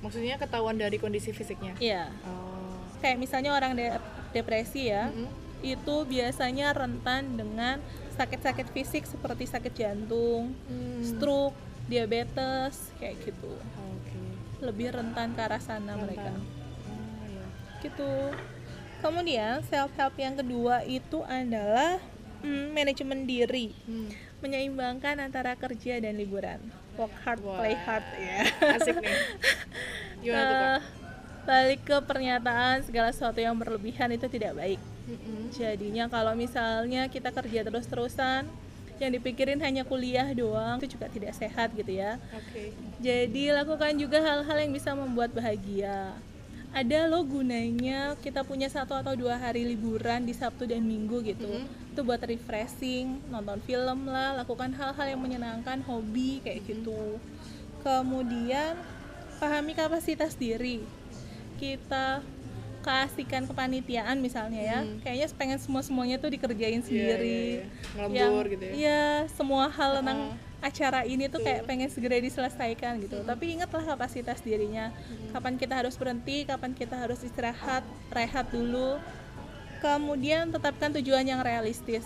A: maksudnya ketahuan dari kondisi fisiknya
D: iya
A: oh
D: kayak misalnya orang de- depresi ya
A: Mm-mm.
D: itu biasanya rentan dengan sakit-sakit fisik seperti sakit jantung
A: Hmm.
D: stroke diabetes kayak gitu.
A: Oke.
D: Lebih rentan ke arah sana mereka.
A: Rentan. oh iya.
D: Gitu. Kemudian self help yang kedua itu adalah mm, manajemen diri.
A: Hmm.
D: menyeimbangkan antara kerja dan liburan. Work hard
A: Wah.
D: play hard ya.
A: Asik nih. Gimana tuh kak?
D: Eh, balik ke pernyataan segala sesuatu yang berlebihan itu tidak baik.
A: Mm-mm.
D: jadinya kalau misalnya kita kerja terus-terusan yang dipikirin hanya kuliah doang itu juga tidak sehat gitu ya.
A: Oke.
D: Jadi lakukan juga hal-hal yang bisa membuat bahagia. Ada loh gunanya kita punya satu atau dua hari liburan di Sabtu dan Minggu gitu.
A: Mhm.
D: itu buat refreshing nonton film lah lakukan hal-hal yang menyenangkan hobi kayak gitu. Kemudian pahami kapasitas diri. Kita keasikan kepanitiaan misalnya ya
A: Mhm.
D: kayaknya pengen semua semuanya tuh dikerjain sendiri
A: iya, iya. Ngelembur gitu ya.
D: Iya, semua hal tentang
A: Uh-uh.
D: acara ini tuh kayak pengen segera diselesaikan gitu. Tapi ingatlah kapasitas dirinya. Kapan kita harus berhenti, kapan kita harus istirahat, rehat dulu. Kemudian tetapkan tujuan yang realistis.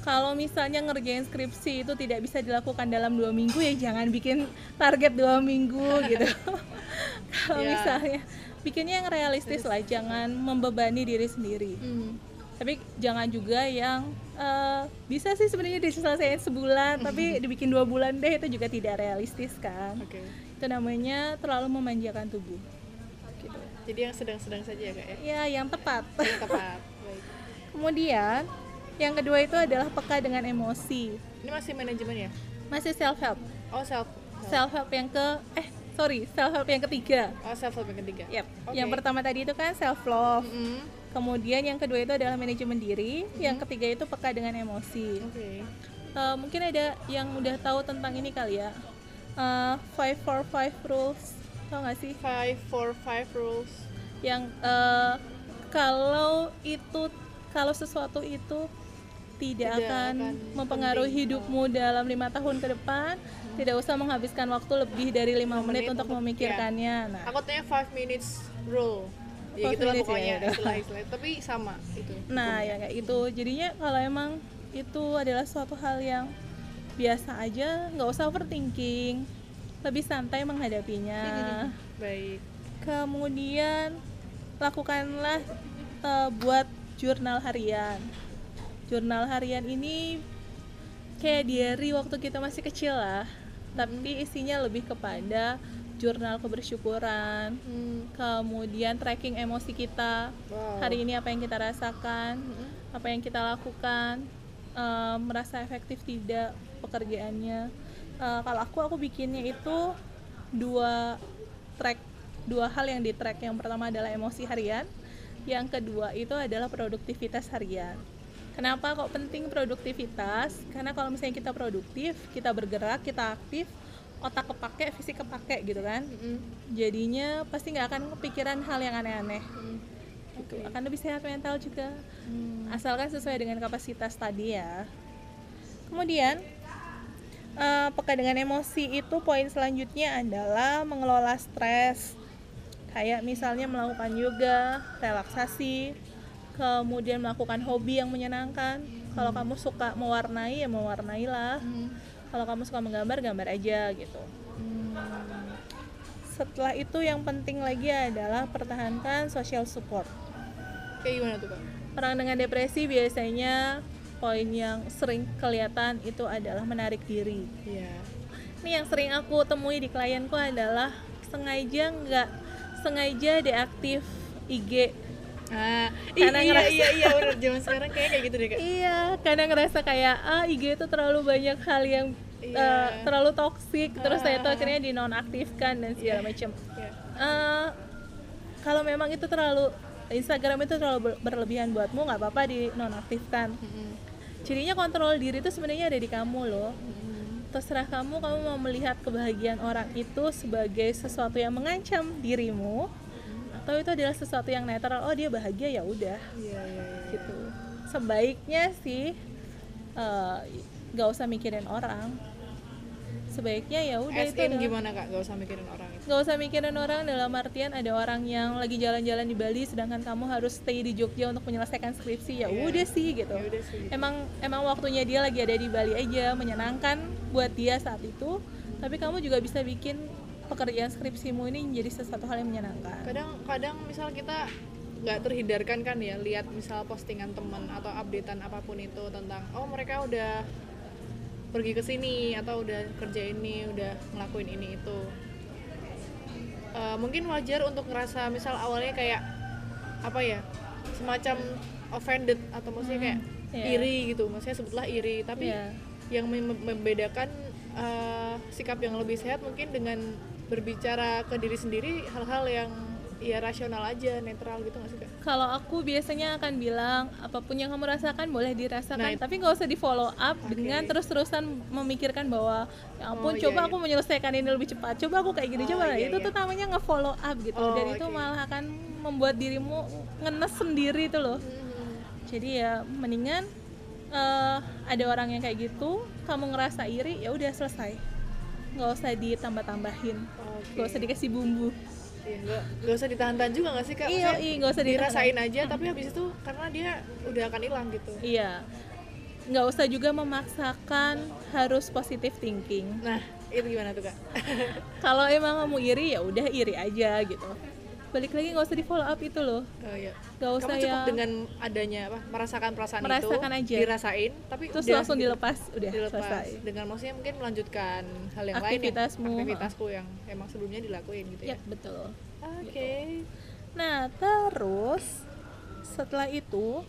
D: Kalau misalnya ngerjain skripsi itu tidak bisa dilakukan dalam dua minggu ya jangan bikin target dua minggu gitu. *laughs* *laughs* Kalau
A: Ya.
D: misalnya bikinnya yang realistis lah, jangan membebani diri sendiri.
A: Hmm.
D: tapi jangan juga yang eh, bisa sih sebenarnya diselesaikan sebulan tapi dibikin dua bulan deh itu juga tidak realistis kan.
A: Oke.
D: Itu namanya terlalu memanjakan tubuh. Gitu.
A: Jadi yang sedang-sedang saja ya kak ya?
D: Ya yang tepat.
A: Tepat. Baik.
D: Kemudian yang kedua itu adalah peka dengan emosi.
A: Ini masih manajemen ya?
D: Masih self help
A: oh self
D: self help yang ke eh sorry self help yang ketiga.
A: Oh self help yang ketiga.
D: Yap.
A: Oke.
D: yang pertama tadi itu kan self love
A: Mm-mm.
D: kemudian yang kedua itu adalah manajemen diri. Yang ketiga itu peka dengan emosi.
A: Oke.
D: Eh, mungkin ada yang udah tahu tentang ini kali ya? Eh, five for five rules. Tau gak sih?
A: Five four five rules.
D: Yang eh, kalau itu kalau sesuatu itu tidak,
A: Tidak
D: akan,
A: akan
D: mempengaruhi hidupmu dalam lima tahun ke depan tidak usah menghabiskan waktu lebih dari lima menit,
A: menit
D: untuk,
A: untuk-
D: memikirkannya. Nah.
A: Aku tanya five minutes rule. Ya gitu lah
D: ya,
A: pokoknya.
D: ya.
A: istilah-istilah tapi sama itu.
D: Nah, ya kayak gitu. Jadinya kalau emang itu adalah suatu hal yang biasa aja, nggak usah overthinking, lebih santai menghadapinya. *laughs*
A: baik.
D: Kemudian lakukanlah eh, buat jurnal harian. Jurnal harian ini kayak diary waktu kita masih kecil lah, tapi isinya lebih kepada jurnal kebersyukuran,
A: Hmm.
D: kemudian tracking emosi kita.
A: Wow.
D: Hari ini apa yang kita rasakan
A: Mm-mm.
D: apa yang kita lakukan eh, merasa efektif tidak pekerjaannya. Eh, kalau aku aku bikinnya itu dua track dua hal yang di track. Yang pertama adalah emosi harian yang kedua itu adalah produktivitas harian kenapa kok penting produktivitas karena kalau misalnya kita produktif kita bergerak kita aktif otak kepake fisik kepake gitu kan
A: Mm-mm.
D: jadinya pasti nggak akan kepikiran hal yang aneh-aneh
A: Mm.
D: gitu.
A: Oke.
D: akan lebih sehat mental juga
A: Hmm.
D: asalkan sesuai dengan kapasitas tadi ya kemudian eh, peka dengan emosi itu poin selanjutnya adalah mengelola stres kayak misalnya melakukan yoga relaksasi kemudian melakukan hobi yang menyenangkan kalau kamu suka mewarnai ya mewarnailah
A: Hmm.
D: kalau kamu suka menggambar gambar aja gitu
A: Hmm.
D: setelah itu yang penting lagi adalah pertahankan social support
A: kayak gimana tuh kak
D: Orang dengan depresi biasanya poin yang sering kelihatan itu adalah menarik diri.
A: iya
D: Ini yang sering aku temui di klienku adalah sengaja nggak sengaja deaktif IG.
A: Ah
D: Karena
A: iya
D: ngerasa-
A: iya iya *laughs* bener zaman sekarang kayak kayak gitu deh kak
D: Iya, karena ngerasa kayak ah IG itu terlalu banyak hal yang
A: Iya.
D: eh, terlalu toksik, terus saya itu
A: Ah.
D: akhirnya dinonaktifkan dan segala
A: Iya.
D: macam.
A: Iya.
D: Eh, kalau memang itu terlalu Instagram itu terlalu ber- berlebihan buatmu nggak apa-apa dinonaktifkan.
A: Mm-mm.
D: Cirinya kontrol diri itu sebenarnya ada di kamu loh.
A: Mm-mm.
D: Terserah kamu, kamu mau melihat kebahagiaan orang itu sebagai sesuatu yang mengancam dirimu, atau itu adalah sesuatu yang netral. Oh dia bahagia ya udah,
A: iya iya iya
D: gitu. Sebaiknya sih nggak usah mikirin orang sebaiknya ya udah itu
C: in
D: adalah-
C: gimana kak gak usah mikirin orang itu
D: nggak usah mikirin orang dalam artian ada orang yang lagi jalan-jalan di Bali sedangkan kamu harus stay di Jogja untuk menyelesaikan skripsi ya
C: Iya.
D: udah sih gitu
C: Ya udah sih.
D: emang emang waktunya dia lagi ada di Bali aja menyenangkan buat dia saat itu tapi kamu juga bisa bikin pekerjaan skripsimu ini menjadi sesuatu hal yang menyenangkan
C: kadang kadang misal kita nggak terhindarkan kan ya lihat misal postingan teman atau updatean apa pun itu tentang oh mereka udah pergi ke sini atau udah kerja ini udah ngelakuin ini itu Eh, mungkin wajar untuk ngerasa misal awalnya kayak apa ya semacam offended atau maksudnya kayak
D: iya.
C: iri gitu maksudnya sebutlah iri tapi
D: Iya.
C: yang mem- membedakan eh, sikap yang lebih sehat mungkin dengan berbicara ke diri sendiri hal-hal yang ya rasional aja netral gitu nggak sih kak?
D: kalau aku biasanya akan bilang apa pun yang kamu rasakan boleh dirasakan
C: Nah,
D: tapi nggak usah di follow up
C: Oke.
D: dengan terus-terusan memikirkan bahwa ya ampun
C: Oh,
D: coba
C: iya.
D: aku menyelesaikan ini lebih cepat coba aku kayak gini
C: Oh,
D: coba
C: iya,
D: itu
C: iya.
D: tuh namanya nge-follow up gitu
C: Oh,
D: dan itu
C: oke.
D: malah akan membuat dirimu ngenes sendiri tuh loh jadi ya mendingan eh, ada orang yang kayak gitu kamu ngerasa iri ya udah selesai nggak usah ditambah-tambahin
C: Oke.
D: nggak usah dikasih bumbu
C: Iya, nggak nggak usah ditahan-tahan juga nggak sih kak?
D: iya iya nggak usah dirasain
C: dirasain aja tapi habis itu karena dia udah akan hilang gitu.
D: iya nggak usah juga memaksakan harus positive thinking
C: Nah itu gimana tuh kak? *laughs*
D: kalau emang kamu iri ya udah iri aja gitu balik lagi nggak usah di follow up itu loh
C: Oh, iya.
D: nggak usah
C: Kamu cukup
D: ya
C: dengan adanya apa merasakan perasaan
D: Merasakan
C: itu
D: aja.
C: dirasain tapi
D: terus
C: udah
D: langsung
C: gitu.
D: dilepas udah
C: dilepas
D: selesai
C: dengan maksudnya mungkin melanjutkan hal yang
D: Aktivitasmu.
C: lain yang, aktivitasku yang emang sebelumnya dilakuin gitu
D: ya
C: ya.
D: betul
C: Oke.
D: Nah, terus setelah itu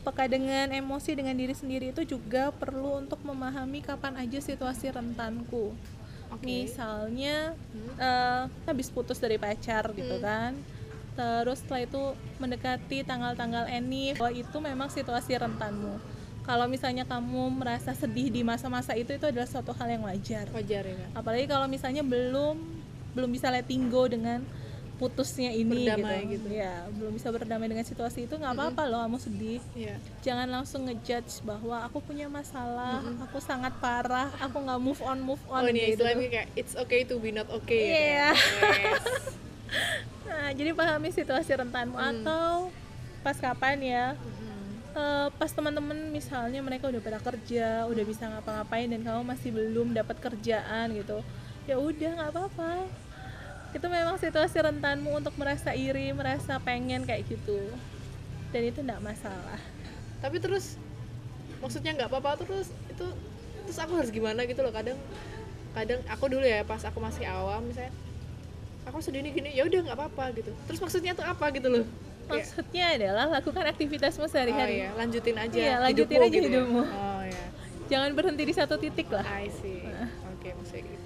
D: peka dengan emosi dengan diri sendiri itu juga perlu untuk memahami kapan aja situasi rentanku.
C: Oke.
D: Misalnya
C: Hmm.
D: eh, habis putus dari pacar gitu
C: Hmm.
D: kan. Terus setelah itu mendekati tanggal-tanggal enif, bahwa itu memang situasi rentanmu. Kalau misalnya kamu merasa sedih di masa-masa itu itu adalah suatu hal yang wajar
C: Wajar ya
D: apalagi kalau misalnya belum belum bisa letting go dengan putusnya ini
C: Berdamai
D: gitu.
C: gitu.
D: ya belum bisa berdamai dengan situasi itu nggak apa-apa loh kamu sedih
C: Iya.
D: jangan langsung ngejudge bahwa aku punya masalah aku sangat parah aku nggak move on move on
C: Oh ini
D: gitu.
C: istilahnya kayak it's okay to be not okay. ya,
D: Iya.
C: Yes. *laughs*
D: nah jadi pahami situasi rentanmu
C: Hmm.
D: atau pas kapan ya. Eh, pas teman-teman misalnya mereka udah pada kerja, udah bisa ngapa-ngapain dan kamu masih belum dapat kerjaan gitu, ya udah nggak apa-apa. Itu memang situasi rentanmu untuk merasa iri, merasa pengen kayak gitu, dan itu nggak masalah.
C: Tapi terus maksudnya nggak apa-apa terus itu terus aku harus gimana gitu loh. Kadang kadang aku dulu ya pas aku masih awam misalnya aku sedih nih gini. Ya udah nggak apa-apa gitu. Terus maksudnya tuh apa gitu loh? Kayak,
D: Maksudnya adalah lakukan aktivitasmu
C: oh
D: sehari-hari.
C: iya. Lanjutin aja
D: Iya, lanjutin
C: hidupmu
D: aja
C: gitu ya.
D: hidupmu.
C: oh ya
D: Jangan berhenti di satu titik lah.
C: I see. Oke maksudnya gitu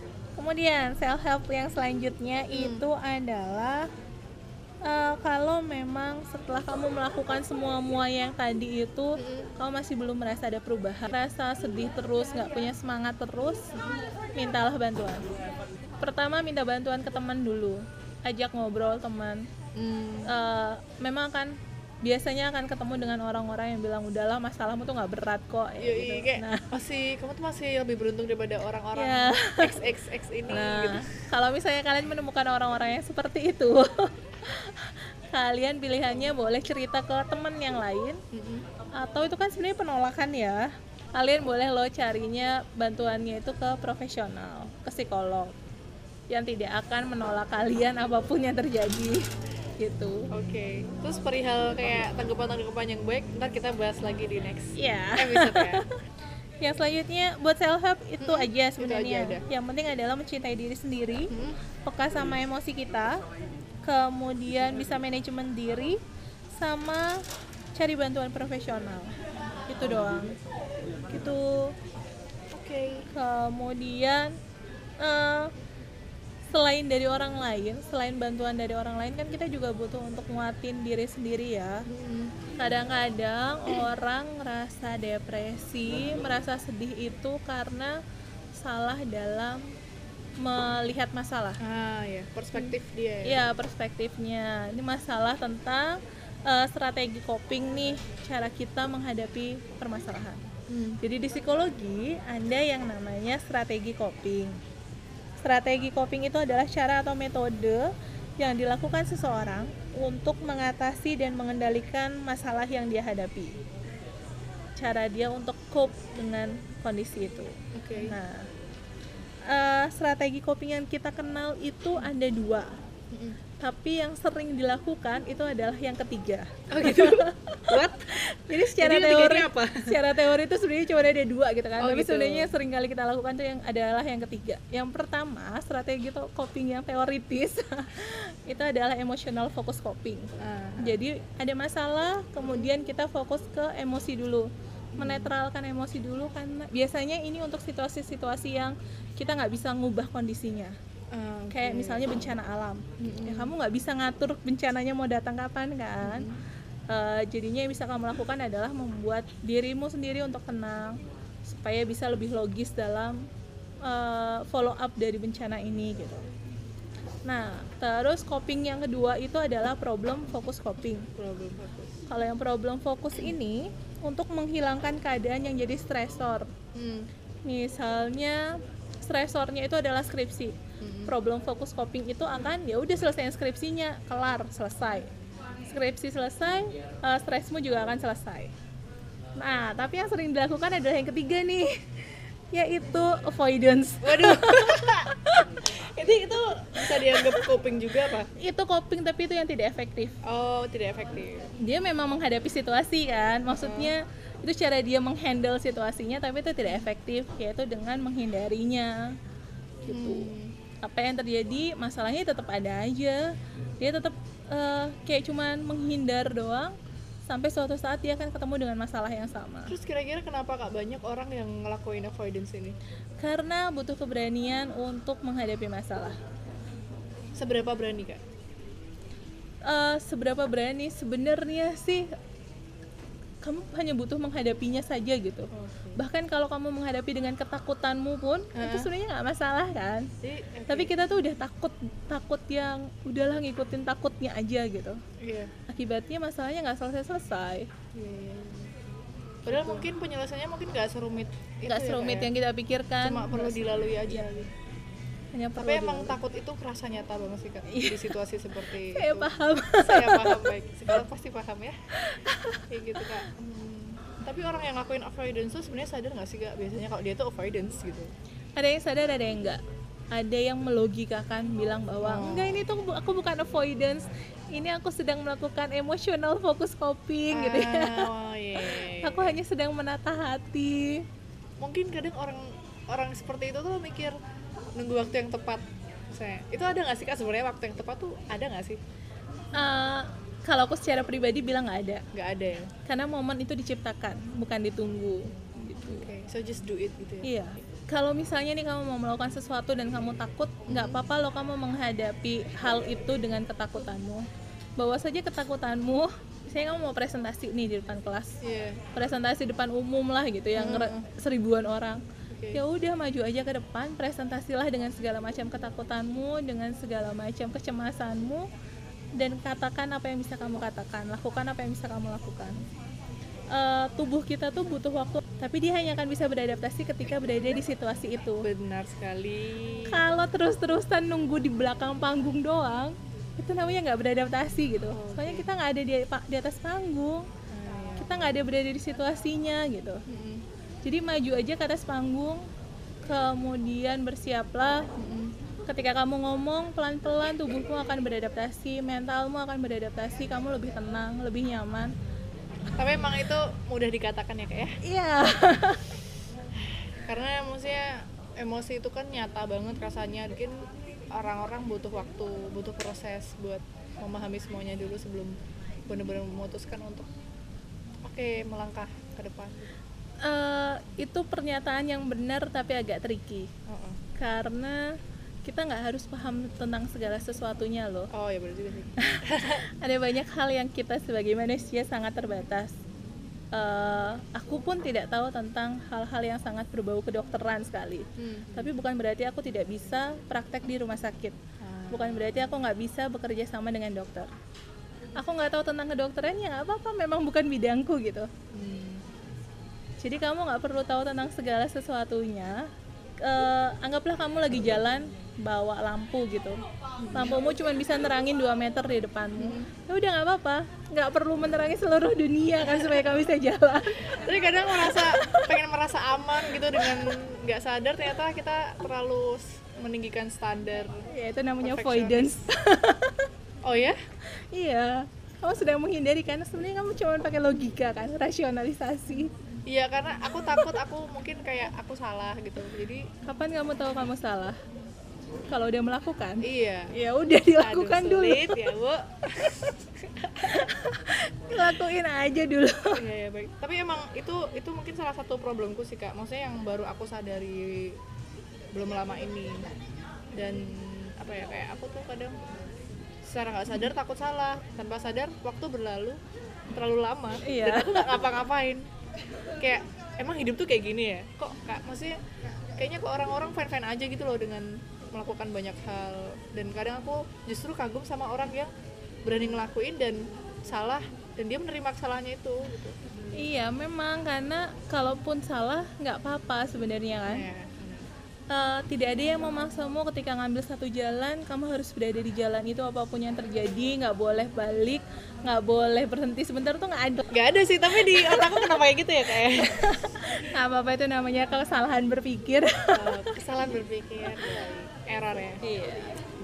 D: Kemudian self help yang selanjutnya
C: Hmm.
D: itu adalah eh, kalau memang setelah kamu melakukan semua mua yang tadi itu
C: Mm-mm.
D: kamu masih belum merasa ada perubahan, rasa sedih terus, nggak punya semangat terus, mintalah bantuan. Pertama minta bantuan ke teman dulu, ajak ngobrol teman.
C: Hmm.
D: Eh, memang kan biasanya akan ketemu dengan orang-orang yang bilang udahlah masalahmu tuh nggak berat kok. ya
C: Yoi,
D: gitu.
C: kayak
D: Nah,
C: masih kamu tuh masih lebih beruntung daripada orang-orang
D: Ya.
C: XXX ini
D: Nah,
C: gitu.
D: kalau misalnya kalian menemukan orang-orang yang seperti itu, *laughs* kalian pilihannya boleh cerita ke teman yang lain,
C: Mm-mm.
D: atau itu kan sebenarnya penolakan ya. Kalian boleh lo carinya bantuannya itu ke profesional, ke psikolog, yang tidak akan menolak kalian apa pun yang terjadi, gitu.
C: Oke, terus perihal kayak tanggapan-tanggapan yang baik, ntar kita bahas lagi di next
D: Ya.
C: episode ya. *laughs*
D: Yang selanjutnya buat self help itu
C: Mm-mm,
D: aja sebenarnya. Yang penting adalah mencintai diri sendiri.
C: Hmm.
D: peka sama emosi kita, kemudian bisa manajemen diri, sama cari bantuan profesional. Itu doang. Gitu.
C: Oke.
D: Kemudian eh, selain dari orang lain, selain bantuan dari orang lain kan kita juga butuh untuk nguatin diri sendiri ya.
C: Hmm.
D: Kadang-kadang orang merasa depresi, merasa sedih itu karena salah dalam melihat masalah.
C: Ah ya, perspektif dia ya.
D: Ya perspektifnya ini masalah tentang eh, strategi coping nih cara kita menghadapi permasalahan.
C: Hmm.
D: Jadi di psikologi ada yang namanya strategi coping. Strategi coping itu adalah cara atau metode yang dilakukan seseorang untuk mengatasi dan mengendalikan masalah yang dia hadapi. Cara dia untuk cope dengan kondisi itu.
C: Oke.
D: Nah, eh, strategi coping yang kita kenal itu ada dua. Tapi yang sering dilakukan itu adalah yang ketiga.
C: Oh gitu. *laughs* What?
D: Jadi secara
C: Jadi
D: teori,
C: apa? *laughs*
D: secara teori itu sebenarnya cuma ada dua gitu kan.
C: Oh,
D: Tapi
C: gitu.
D: sebenarnya yang sering kali kita lakukan tuh yang adalah yang ketiga. Yang pertama strategi to- coping yang teoritis *laughs* itu adalah emotional focus coping.
C: Ah.
D: Jadi ada masalah, kemudian kita fokus ke emosi dulu, menetralkan emosi dulu karena biasanya ini untuk situasi-situasi yang kita nggak bisa ngubah kondisinya.
C: Ah, oke.
D: Kayak misalnya bencana alam,
C: Mm-mm.
D: ya kamu nggak bisa ngatur bencananya mau datang kapan kan. Eh, jadinya yang bisa kamu lakukan adalah membuat dirimu sendiri untuk tenang supaya bisa lebih logis dalam eh, follow up dari bencana ini gitu. Nah, terus coping yang kedua itu adalah problem focus coping.
C: problem fokus.
D: Kalau yang problem fokus ini untuk menghilangkan keadaan yang jadi stresor.
C: Hmm.
D: Misalnya stresornya itu adalah skripsi. Problem fokus coping itu akan ya udah selesai skripsinya, kelar, selesai. Skripsi selesai, eh, stresmu juga akan selesai. Nah, tapi yang sering dilakukan adalah yang ketiga nih, *laughs* yaitu avoidance.
C: Waduh. *laughs* Itu itu bisa dianggap coping juga apa?
D: Itu coping tapi itu yang tidak efektif.
C: Oh, tidak efektif.
D: dia memang menghadapi situasi kan maksudnya itu cara dia menghandle situasinya tapi itu tidak efektif yaitu dengan menghindarinya gitu
C: Hmm.
D: Apa yang terjadi masalahnya tetap ada aja. Dia tetap eh, kayak cuman menghindar doang sampai suatu saat dia akan ketemu dengan masalah yang sama.
C: Terus kira-kira kenapa kak banyak orang yang ngelakuin avoidance ini?
D: karena butuh keberanian untuk menghadapi masalah.
C: Seberapa berani kak?
D: Eh, seberapa berani? Sebenarnya sih kamu hanya butuh menghadapinya saja gitu bahkan kalau kamu menghadapi dengan ketakutanmu pun itu
C: Heeh.
D: sebenarnya nggak masalah kan
C: oke.
D: tapi kita tuh udah takut takut yang udahlah ngikutin takutnya aja gitu
C: Iya.
D: akibatnya masalahnya nggak selesai selesai
C: Iya, iya, iya. Padahal mungkin penyelesaiannya mungkin nggak serumit itu
D: nggak
C: ya,
D: serumit
C: ya?
D: yang kita pikirkan
C: Cuma perlu dilalui aja. gitu.
D: hanya perlu
C: Tapi emang
D: dilalui.
C: takut itu kerasa nyata banget sih kak
D: Iya.
C: di situasi seperti *laughs*
D: saya
C: itu.
D: paham
C: Saya paham baik. *laughs* Psikolog pasti paham ya. Kayak gitu kak. Hmm. Tapi orang yang ngakuin avoidance tuh sebenarnya sadar nggak sih kak? Biasanya kalau dia tuh avoidance gitu.
D: ada yang sadar ada yang enggak ada yang melogikakan bilang bahwa
C: Oh.
D: enggak ini tuh aku bukan avoidance ini aku sedang melakukan emotional focus coping gitu ya
C: Oh *laughs* iya.
D: aku hanya sedang menata hati
C: Mungkin kadang orang orang seperti itu tuh mikir nunggu waktu yang tepat. Saya itu ada nggak sih kak sebenarnya waktu yang tepat tuh ada nggak sih?
D: Eh, kalau aku secara pribadi bilang nggak ada.
C: Nggak ada ya.
D: karena momen itu diciptakan bukan ditunggu gitu.
C: Oke, so just do it gitu ya.
D: iya. Kalau misalnya nih kamu mau melakukan sesuatu dan kamu takut nggak apa-apa loh kamu menghadapi hal itu dengan ketakutanmu. Bawa saja ketakutanmu. Misalnya kamu mau presentasi nih di depan kelas.
C: Iya.
D: presentasi depan umum lah gitu yang ngere- seribuan orang. Ya udah maju aja ke depan presentasilah dengan segala macam ketakutanmu dengan segala macam kecemasanmu dan katakan apa yang bisa kamu katakan lakukan apa yang bisa kamu lakukan Eh, tubuh kita tuh butuh waktu tapi dia hanya akan bisa beradaptasi ketika berada di situasi itu
C: Benar sekali.
D: kalau terus-terusan nunggu di belakang panggung doang itu namanya nggak beradaptasi gitu
C: Oke.
D: soalnya kita nggak ada di, di atas panggung
C: Ah, iya.
D: kita nggak ada berada di situasinya gitu
C: Mm-mm.
D: jadi maju aja ke atas panggung kemudian bersiaplah
C: Mm-mm.
D: Ketika kamu ngomong pelan-pelan tubuhmu akan beradaptasi mentalmu akan beradaptasi kamu lebih tenang lebih nyaman
C: Tapi emang itu mudah dikatakan ya kak ya.
D: iya
C: Karena maksudnya emosi itu kan nyata banget rasanya. Mungkin orang-orang butuh waktu, butuh proses buat memahami semuanya dulu sebelum benar-benar memutuskan untuk oke melangkah ke depan.
D: Eh, itu pernyataan yang benar tapi agak tricky
C: Oh, oh.
D: karena kita nggak harus paham tentang segala sesuatunya loh
C: Oh, ya benar juga sih. *laughs*
D: ada banyak hal yang kita sebagai manusia sangat terbatas. Eh, aku pun tidak tahu tentang hal-hal yang sangat berbau kedokteran sekali.
C: Hmm.
D: Tapi bukan berarti aku tidak bisa praktek di rumah sakit.
C: Ah.
D: Bukan berarti aku nggak bisa bekerja sama dengan dokter. Aku nggak tahu tentang kedokteran ya nggak apa-apa, memang bukan bidangku gitu.
C: Hmm.
D: jadi kamu nggak perlu tahu tentang segala sesuatunya Eh, anggaplah kamu lagi jalan bawa lampu gitu. Lampumu cuma bisa nerangin 2 meter di depanmu ya udah nggak apa-apa. Nggak perlu menerangi seluruh dunia kan supaya kamu bisa jalan.
C: Tapi kadang merasa pengen merasa aman gitu dengan nggak sadar ternyata kita terlalu meninggikan standar
D: ya itu namanya avoidance. *laughs*
C: Oh ya?
D: Iya. Kamu sedang menghindari karena sebenarnya kamu cuma pakai logika kan rasionalisasi
C: iya karena aku takut aku mungkin kayak aku salah gitu. Jadi
D: kapan kamu tahu kamu salah? Kalau udah melakukan?
C: Iya.
D: Ya udah dilakukan
C: Aduh,
D: dulu.
C: sulit ya bu. *laughs*
D: Lakuin aja dulu.
C: Iya ya baik. Tapi emang itu itu mungkin salah satu problemku sih kak. Maksudnya yang baru aku sadari belum lama ini. Dan apa ya kayak aku tuh kadang secara nggak sadar takut salah. Tanpa sadar waktu berlalu terlalu lama.
D: Iya.
C: dan aku nggak ngapa-ngapain kayak emang hidup tuh kayak gini ya? Kok kak maksudnya kayaknya kok orang-orang fine-fine aja gitu loh dengan melakukan banyak hal. Dan kadang aku justru kagum sama orang yang berani ngelakuin dan salah dan dia menerima kesalahannya itu gitu.
D: iya memang. Karena kalaupun salah nggak apa-apa sebenarnya kan.
C: Ya,
D: Eh, tidak ada yang memaksamu ketika ngambil satu jalan kamu harus berada di jalan itu apa pun yang terjadi nggak boleh balik nggak boleh berhenti sebentar tuh nggak ada
C: nggak ada sih tapi di otakku kenapa kayak gitu ya kayak *laughs*
D: nggak apa-apa itu namanya kesalahan berpikir
C: kesalahan berpikir error ya
D: iya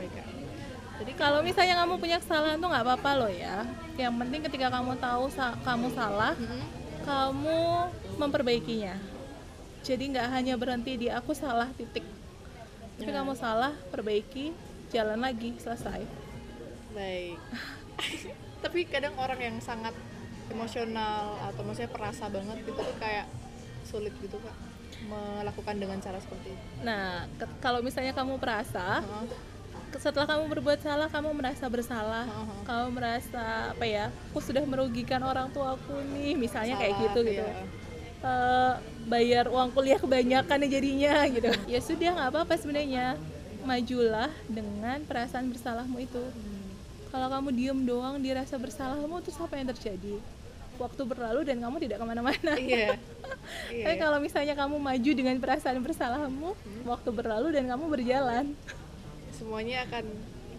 C: Kak.
D: Jadi kalau misalnya kamu punya kesalahan tuh nggak apa-apa loh ya. Yang penting ketika kamu tahu sa- kamu salah,
C: Mm-mm.
D: kamu memperbaikinya. Jadi nggak hanya berhenti di aku salah titik. Tapi kamu salah, perbaiki, jalan lagi, selesai.
C: baik *laughs* tapi kadang orang yang sangat emosional atau maksudnya perasa banget gitu tuh kayak sulit gitu kak melakukan dengan cara seperti itu
D: Nah, kalau misalnya kamu perasa, ke- setelah kamu berbuat salah, kamu merasa bersalah,
C: Heeh.
D: kamu merasa apa ya? Aku sudah merugikan orang tuaku nih, misalnya kayak
C: Salah,
D: gitu gitu.
C: iya.
D: Eh, bayar uang kuliah kebanyakan ya jadinya gitu. Ya sudah nggak apa-apa sebenarnya. Majulah dengan perasaan bersalahmu itu. Kalau kamu diem doang dirasa bersalahmu terus apa yang terjadi? Waktu berlalu dan kamu tidak ke mana-mana.
C: Iya. *laughs* Iya.
D: Tapi kalau misalnya kamu maju dengan perasaan bersalahmu waktu berlalu dan kamu berjalan.
C: Semuanya akan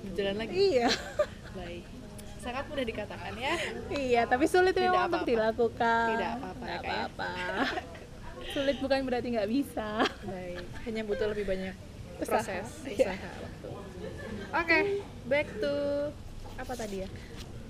C: berjalan lagi.
D: Iya.
C: Baik sangat mudah dikatakan ya
D: iya tapi sulit
C: Tidak
D: memang untuk
C: apa-apa.
D: dilakukan
C: Tidak apa-apa ya, Kak, ya.
D: apa-apa *laughs* sulit bukan berarti nggak bisa
C: baik hanya butuh lebih banyak
D: Usaha.
C: proses
D: Iya.
C: usaha waktu oke back to apa tadi ya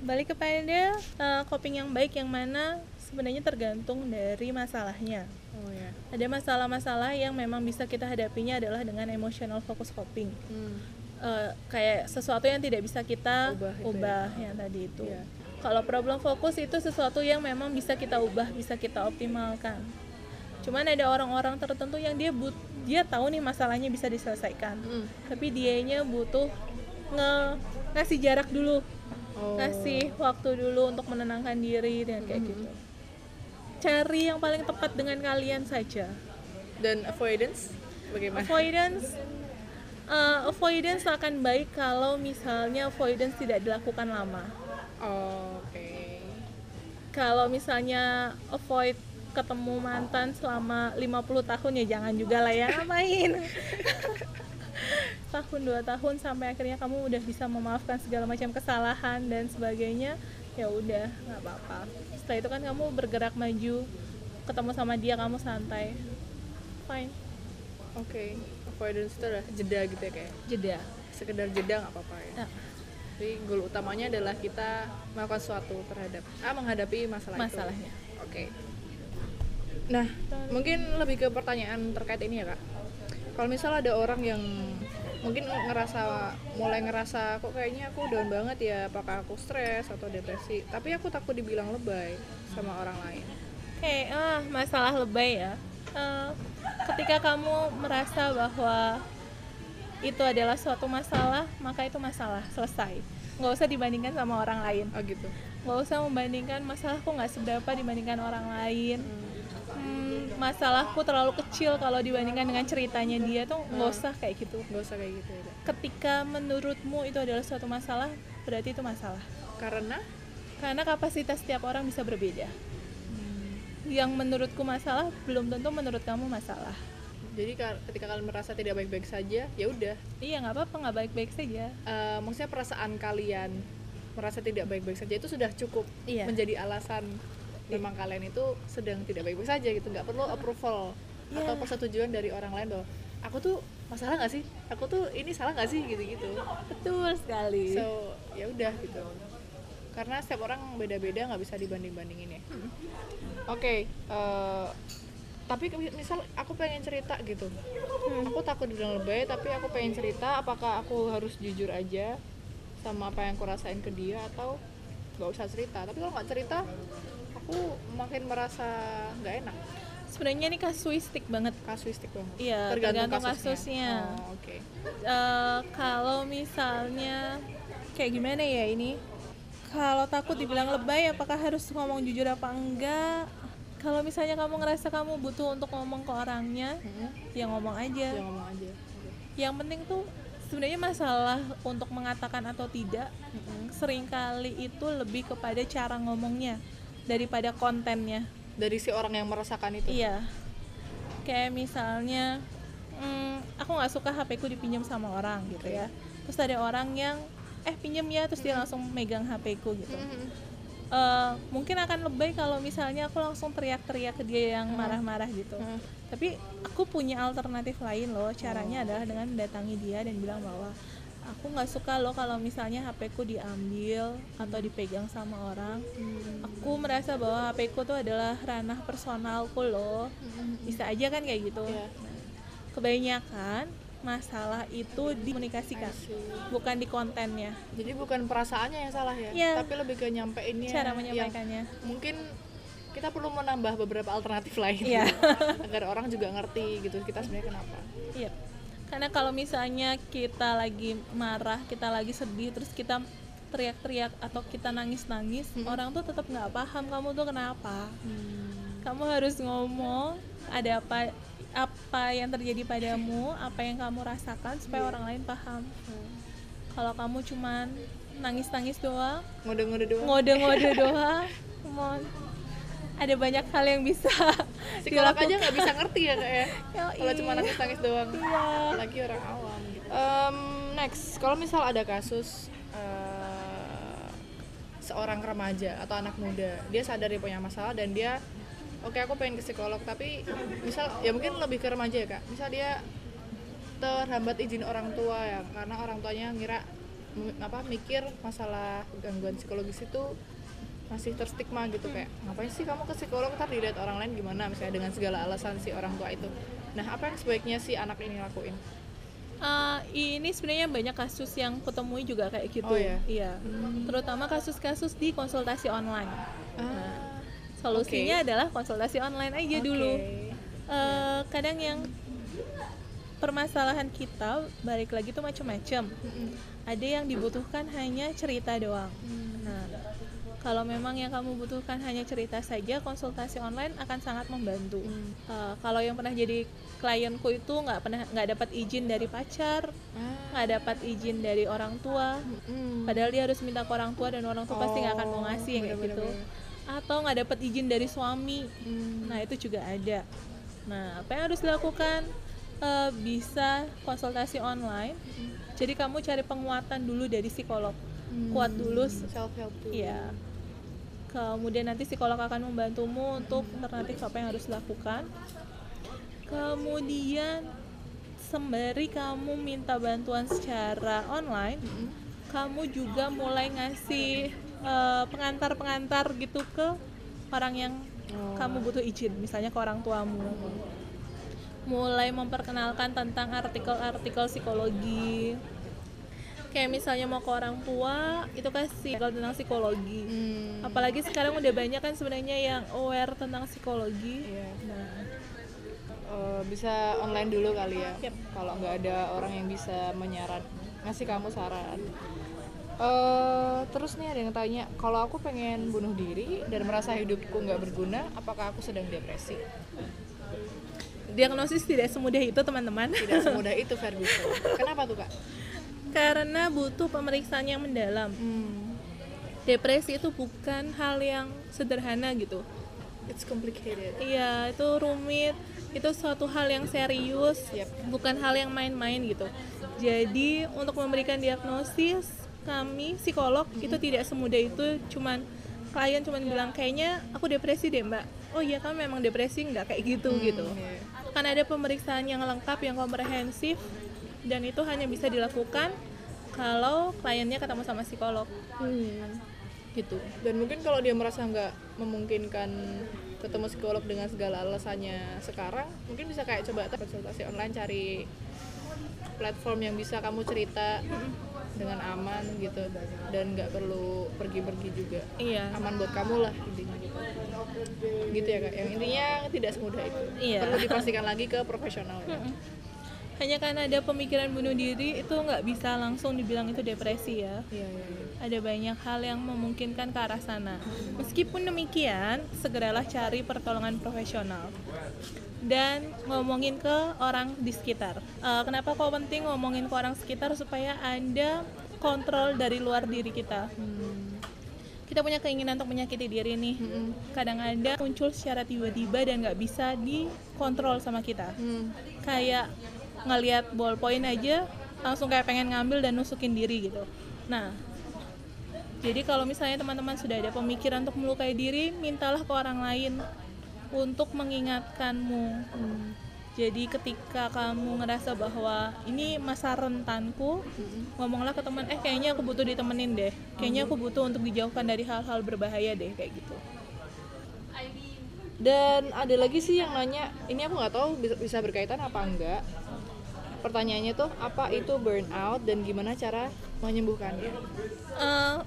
D: balik kepada uh, coping yang baik yang mana sebenarnya tergantung dari masalahnya
C: oh ya
D: ada masalah-masalah yang memang bisa kita hadapinya adalah dengan emotional focus coping
C: hmm.
D: Uh, kayak sesuatu yang tidak bisa kita
C: Ubah
D: ubah,
C: itu ya.
D: yang tadi itu
C: Iya.
D: kalau problem fokus itu sesuatu yang memang bisa kita ubah bisa kita optimalkan cuman ada orang-orang tertentu yang dia but dia tahu nih masalahnya bisa diselesaikan
C: Hmm.
D: tapi dianya butuh nge ngasih jarak dulu
C: Oh.
D: kasih waktu dulu untuk menenangkan diri dan kayak gitu cari yang paling tepat dengan kalian saja
C: dan avoidance bagaimana
D: avoidance uh, avoidance akan baik kalau misalnya avoidance tidak dilakukan lama.
C: Oh, oke.
D: Kalau misalnya avoid ketemu mantan selama 50 tahun ya jangan juga lah ya ngapain *laughs* tahun dua tahun sampai akhirnya kamu udah bisa memaafkan segala macam kesalahan dan sebagainya ya udah nggak apa-apa. Setelah itu kan kamu bergerak maju ketemu sama dia kamu santai. Fine.
C: Oke avoidance itu adalah jeda gitu ya kayak
D: jeda.
C: sekedar jeda nggak apa-apa ya.
D: Nah,
C: tapi goal utamanya adalah kita melakukan sesuatu terhadap ah menghadapi masalah itu.
D: masalahnya.
C: Oke. Nah mungkin lebih ke pertanyaan terkait ini ya kak. Kalau misal ada orang yang mungkin ngerasa mulai ngerasa kok kayaknya aku down banget ya apakah aku stres atau depresi? Tapi aku takut dibilang lebay sama orang lain.
D: Oke, ah, masalah lebay ya. Eh, ketika kamu merasa bahwa itu adalah suatu masalah, maka itu masalah selesai. Nggak usah dibandingkan sama orang lain.
C: oh gitu
D: Nggak usah membandingkan masalahku nggak seberapa dibandingkan orang lain. Hmm, masalahku terlalu kecil kalau dibandingkan dengan ceritanya dia tuh nggak usah kayak gitu.
C: nggak usah kayak gitu ya.
D: Ketika menurutmu itu adalah suatu masalah, berarti itu masalah.
C: karena
D: Karena kapasitas setiap orang bisa berbeda. Yang menurutku masalah belum tentu menurut kamu masalah.
C: Jadi ka- ketika kalian merasa tidak baik-baik saja ya udah.
D: Iya nggak apa-apa nggak baik-baik saja.
C: Eh, maksudnya perasaan kalian merasa tidak baik-baik saja itu sudah cukup
D: Iya.
C: menjadi alasan memang kalian itu sedang tidak baik-baik saja gitu. Nggak perlu approval
D: Iya.
C: atau persetujuan dari orang lain bahwa aku tuh masalah nggak sih? Aku tuh ini salah nggak sih? gitu-gitu.
D: Betul sekali.
C: So ya udah gitu karena setiap orang beda-beda nggak bisa dibanding-bandingin ya. Oke eh, tapi misal aku pengen cerita gitu. Aku takut dibilang lebay tapi aku pengen cerita apakah aku harus jujur aja sama apa yang aku rasain ke dia atau nggak usah cerita. Tapi kalau nggak cerita aku makin merasa nggak enak.
D: Sebenarnya ini kasuistik banget.
C: Kasuistik banget.
D: Iya, tergantung kasusnya.
C: oh, oke.
D: Eh, kalau misalnya kayak gimana ya ini kalau takut dibilang lebay apakah harus ngomong jujur apa enggak? Kalau misalnya kamu ngerasa kamu butuh untuk ngomong ke orangnya
C: Mm-mm.
D: ya ngomong aja.
C: Ya ngomong aja.
D: Yang penting tuh sebenarnya masalah untuk mengatakan atau tidak sering kali itu lebih kepada cara ngomongnya daripada kontennya.
C: Dari si orang yang merasakan itu.
D: Iya. Kayak misalnya, hmm, aku nggak suka HP ku dipinjam sama orang gitu ya. Terus ada orang yang, eh pinjam ya, terus dia langsung megang HP ku gitu. Eh, mungkin akan lebih kalau misalnya aku langsung teriak-teriak ke dia yang marah-marah gitu. Tapi aku punya alternatif lain loh. Caranya adalah dengan mendatangi dia dan bilang bahwa aku nggak suka loh kalau misalnya HP ku diambil atau dipegang sama orang. Aku merasa bahwa HP ku tuh adalah ranah personalku loh. Bisa aja kan kayak gitu.
C: Iya.
D: Nah, kebanyakan masalah itu dikomunikasikan, bukan di kontennya.
C: Jadi bukan perasaannya yang salah ya,
D: Iya.
C: tapi lebih ke nyampeinnya.
D: Cara
C: yang
D: menyampaikannya.
C: mungkin kita perlu menambah beberapa alternatif lain
D: Iya. *laughs*
C: agar orang juga ngerti gitu kita sebenarnya kenapa.
D: Iya. Karena kalau misalnya kita lagi marah, kita lagi sedih, terus kita teriak-teriak atau kita nangis-nangis, orang tuh tetap nggak paham kamu tuh kenapa. Kamu harus ngomong ada apa apa yang terjadi padamu, apa yang kamu rasakan supaya orang lain paham. Kalau kamu cuman nangis-nangis doang,
C: Ngode-ngode doang.
D: ngode-ngode *laughs* doang, come on. Ada banyak hal yang bisa *laughs*
C: Psikolog aja nggak bisa ngerti ya kak ya. *laughs* Kalau cuma nangis-nangis doang.
D: Iya.
C: Apalagi orang awam. Gitu. Em, next, kalau misal ada kasus eh, seorang remaja atau anak muda, dia sadar dia punya masalah dan dia oke aku pengen ke psikolog tapi misal ya mungkin lebih ke remaja ya kak misal dia terhambat izin orang tua ya karena orang tuanya ngira apa mikir masalah gangguan psikologis itu masih terstigma gitu kayak ngapain sih kamu ke psikolog ntar dilihat orang lain gimana misalnya dengan segala alasan si orang tua itu nah apa yang sebaiknya si anak ini lakuin
D: Eh, ini sebenarnya banyak kasus yang kutemui juga kayak gitu.
C: Oh, ya?
D: Iya. Terutama kasus-kasus di konsultasi online.
C: ah
D: Solusinya adalah konsultasi online aja
C: oke.
D: dulu. Eh, kadang yang permasalahan kita balik lagi tuh macam-macam.
C: Mm-mm.
D: Ada yang dibutuhkan hanya cerita doang. Nah, kalau memang yang kamu butuhkan hanya cerita saja, konsultasi online akan sangat membantu.
C: Hmm.
D: Eh, kalau yang pernah jadi klienku itu nggak pernah nggak dapat izin dari pacar,
C: Ah.
D: nggak dapat izin dari orang tua
C: Mm-mm.
D: padahal dia harus minta ke orang tua dan orang tua pasti nggak akan mau
C: Oh,
D: ngasih yang kayak gitu. Atau nggak dapat izin dari suami.
C: Hmm.
D: nah itu juga ada. Nah apa yang harus dilakukan? Eh, bisa konsultasi online. Jadi kamu cari penguatan dulu dari psikolog. Kuat dulu
C: self help tuh
D: Iya. Kemudian nanti psikolog akan membantumu untuk alternatif apa yang harus dilakukan. Kemudian sembari kamu minta bantuan secara online, kamu juga mulai ngasih eh, pengantar-pengantar gitu ke orang yang
C: Oh.
D: kamu butuh izin, misalnya ke orang tuamu. Mulai memperkenalkan tentang artikel-artikel psikologi. Kayak misalnya mau ke orang tua, itu kasih artikel tentang psikologi
C: Hmm.
D: apalagi sekarang udah banyak kan sebenarnya yang aware tentang psikologi
C: Iya.
D: nah
C: Eh, bisa online dulu kali ya
D: Yap.
C: kalau nggak ada orang yang bisa menyaran ngasih kamu saran Eh, terus nih ada yang tanya kalau aku pengen bunuh diri dan merasa hidupku nggak berguna apakah aku sedang depresi
D: diagnosis tidak semudah itu teman-teman
C: tidak *laughs* semudah itu Ferguson kenapa tuh kak
D: karena butuh pemeriksaan yang mendalam
C: hmm.
D: depresi itu bukan hal yang sederhana gitu
C: it's complicated
D: Iya, itu rumit. Itu suatu hal yang serius,
C: Yap.
D: bukan hal yang main-main gitu. Jadi, untuk memberikan diagnosis, kami psikolog itu tidak semudah itu cuman klien cuman bilang kayaknya aku depresi deh, Mbak. Oh iya, kamu memang depresi nggak kayak gitu gitu.
C: iya.
D: Kan ada pemeriksaan yang lengkap, yang komprehensif dan itu hanya bisa dilakukan kalau kliennya ketemu sama psikolog gitu.
C: dan mungkin kalau dia merasa nggak memungkinkan ketemu psikolog dengan segala alasannya sekarang mungkin bisa kayak coba konsultasi online cari platform yang bisa kamu cerita dengan aman gitu dan nggak perlu pergi-pergi juga
D: Iya.
C: aman buat kamu lah intinya gitu gitu ya kak yang intinya tidak semudah itu
D: Iya.
C: perlu dipastikan lagi ke profesional ya.
D: Hanya karena ada pemikiran bunuh diri itu nggak bisa langsung dibilang itu depresi ya.
C: Iya iya iya.
D: ada banyak hal yang memungkinkan ke arah sana. Meskipun demikian segeralah cari pertolongan profesional. Dan ngomongin ke orang di sekitar. Eh, kenapa kok penting ngomongin ke orang sekitar? Supaya anda kontrol dari luar diri kita. Kita punya keinginan untuk menyakiti diri nih. Kadang ada muncul secara tiba-tiba dan nggak bisa dikontrol sama kita.
C: Hmm.
D: kayak ngelihat ballpoint aja langsung kayak pengen ngambil dan nusukin diri gitu. Nah, jadi kalau misalnya teman-teman sudah ada pemikiran untuk melukai diri, mintalah ke orang lain untuk mengingatkanmu. Jadi ketika kamu ngerasa bahwa ini masa rentanku, ngomonglah ke teman, eh kayaknya aku butuh ditemenin deh. Kayaknya aku butuh untuk dijauhkan dari hal-hal berbahaya deh kayak gitu.
C: Dan ada lagi sih yang nanya, ini aku nggak tahu bisa, bisa berkaitan apa enggak. Pertanyaannya tuh apa itu burnout dan gimana cara menyembuhkannya?
D: Eh,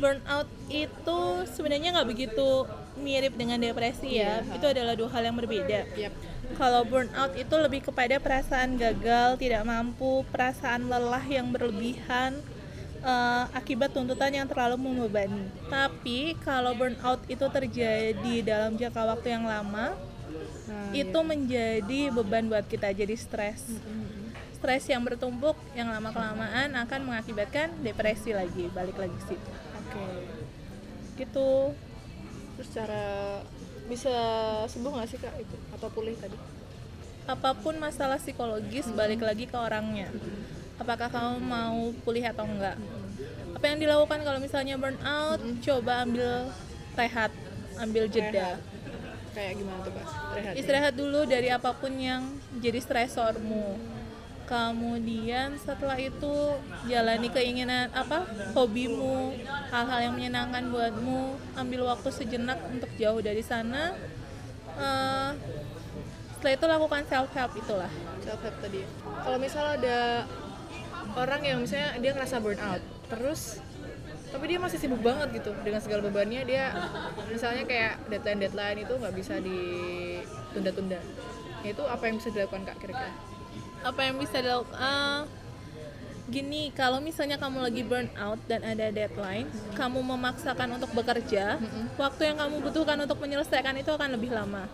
D: burnout itu sebenarnya nggak begitu mirip dengan depresi ya.
C: Iya.
D: Itu adalah dua hal yang berbeda.
C: Yap.
D: Kalau burnout itu lebih kepada perasaan gagal, tidak mampu, perasaan lelah yang berlebihan eh, akibat tuntutan yang terlalu membebani. Tapi kalau burnout itu terjadi dalam jangka waktu yang lama, Itu menjadi beban buat kita, jadi stres. Stres yang bertumpuk, yang lama kelamaan akan mengakibatkan depresi lagi, balik lagi ke situ.
C: Oke.
D: Gitu.
C: Terus cara bisa sembuh nggak sih kak itu atau pulih tadi?
D: apa pun masalah psikologis balik lagi ke orangnya apakah kamu mau pulih atau enggak apa yang dilakukan kalau misalnya burnout coba ambil rehat ambil jeda
C: Rehat. Kayak gimana tuh kak? Rehat.
D: istirahat dulu dari apa pun yang jadi stresormu kemudian setelah itu jalani keinginan apa hobimu hal-hal yang menyenangkan buatmu ambil waktu sejenak untuk jauh dari sana Eh, setelah itu lakukan self help itulah
C: self help tadi. ya. Kalau misalnya ada orang yang misalnya dia ngerasa burnout, terus tapi dia masih sibuk banget gitu dengan segala bebannya. Dia misalnya kayak deadline deadline itu nggak bisa ditunda-tunda. Nah, Itu apa yang bisa dilakukan kak kira-kira?
D: apa yang bisa dilakukan? Ah, gini kalau misalnya kamu lagi burn out dan ada deadline kamu memaksakan untuk bekerja waktu yang kamu butuhkan untuk menyelesaikan itu akan lebih lama.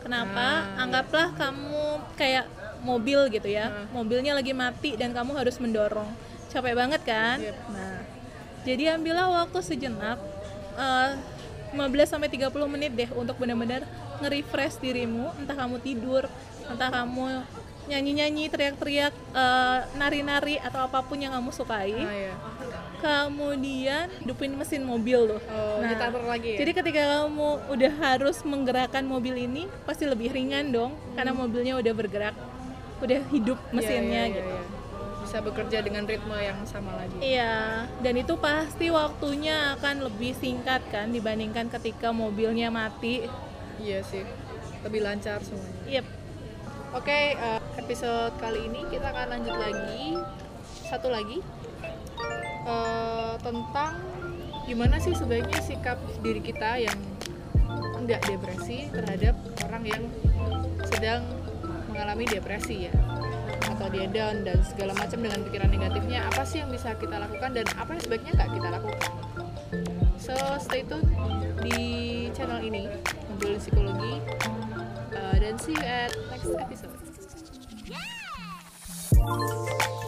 D: Kenapa?
C: Ah,
D: anggaplah kamu kayak mobil gitu ya. Mobilnya lagi mati dan kamu harus mendorong. Capek banget kan?
C: Yep.
D: nah jadi ambillah waktu sejenak eh, 15 sampai 30 menit deh untuk benar-benar nge-refresh dirimu entah kamu tidur entah kamu nyanyi-nyanyi teriak-teriak eh, nari-nari atau apa pun yang kamu sukai
C: Ah ya.
D: kemudian hidupin mesin mobil loh
C: Oh,
D: Nah,
C: ditaruh lagi ya.
D: jadi ketika kamu udah harus menggerakkan mobil ini pasti lebih ringan dong karena mobilnya udah bergerak udah hidup
C: Iya,
D: mesinnya
C: iya, iya,
D: gitu
C: iya. Bisa bekerja dengan ritme yang sama lagi.
D: Iya, dan itu pasti waktunya akan lebih singkat kan dibandingkan ketika mobilnya mati.
C: Iya sih. Lebih lancar semuanya.
D: Yep.
C: Oke, eh, episode kali ini kita akan lanjut lagi satu lagi eh, tentang gimana sih sebaiknya sikap diri kita yang enggak depresi terhadap orang yang sedang mengalami depresi ya atau dia down dan segala macam dengan pikiran negatifnya apa sih yang bisa kita lakukan dan apa yang sebaiknya nggak kita lakukan? So stay tune di channel ini ngobrol psikologi. Uh, dan see you at next episode. Yeah!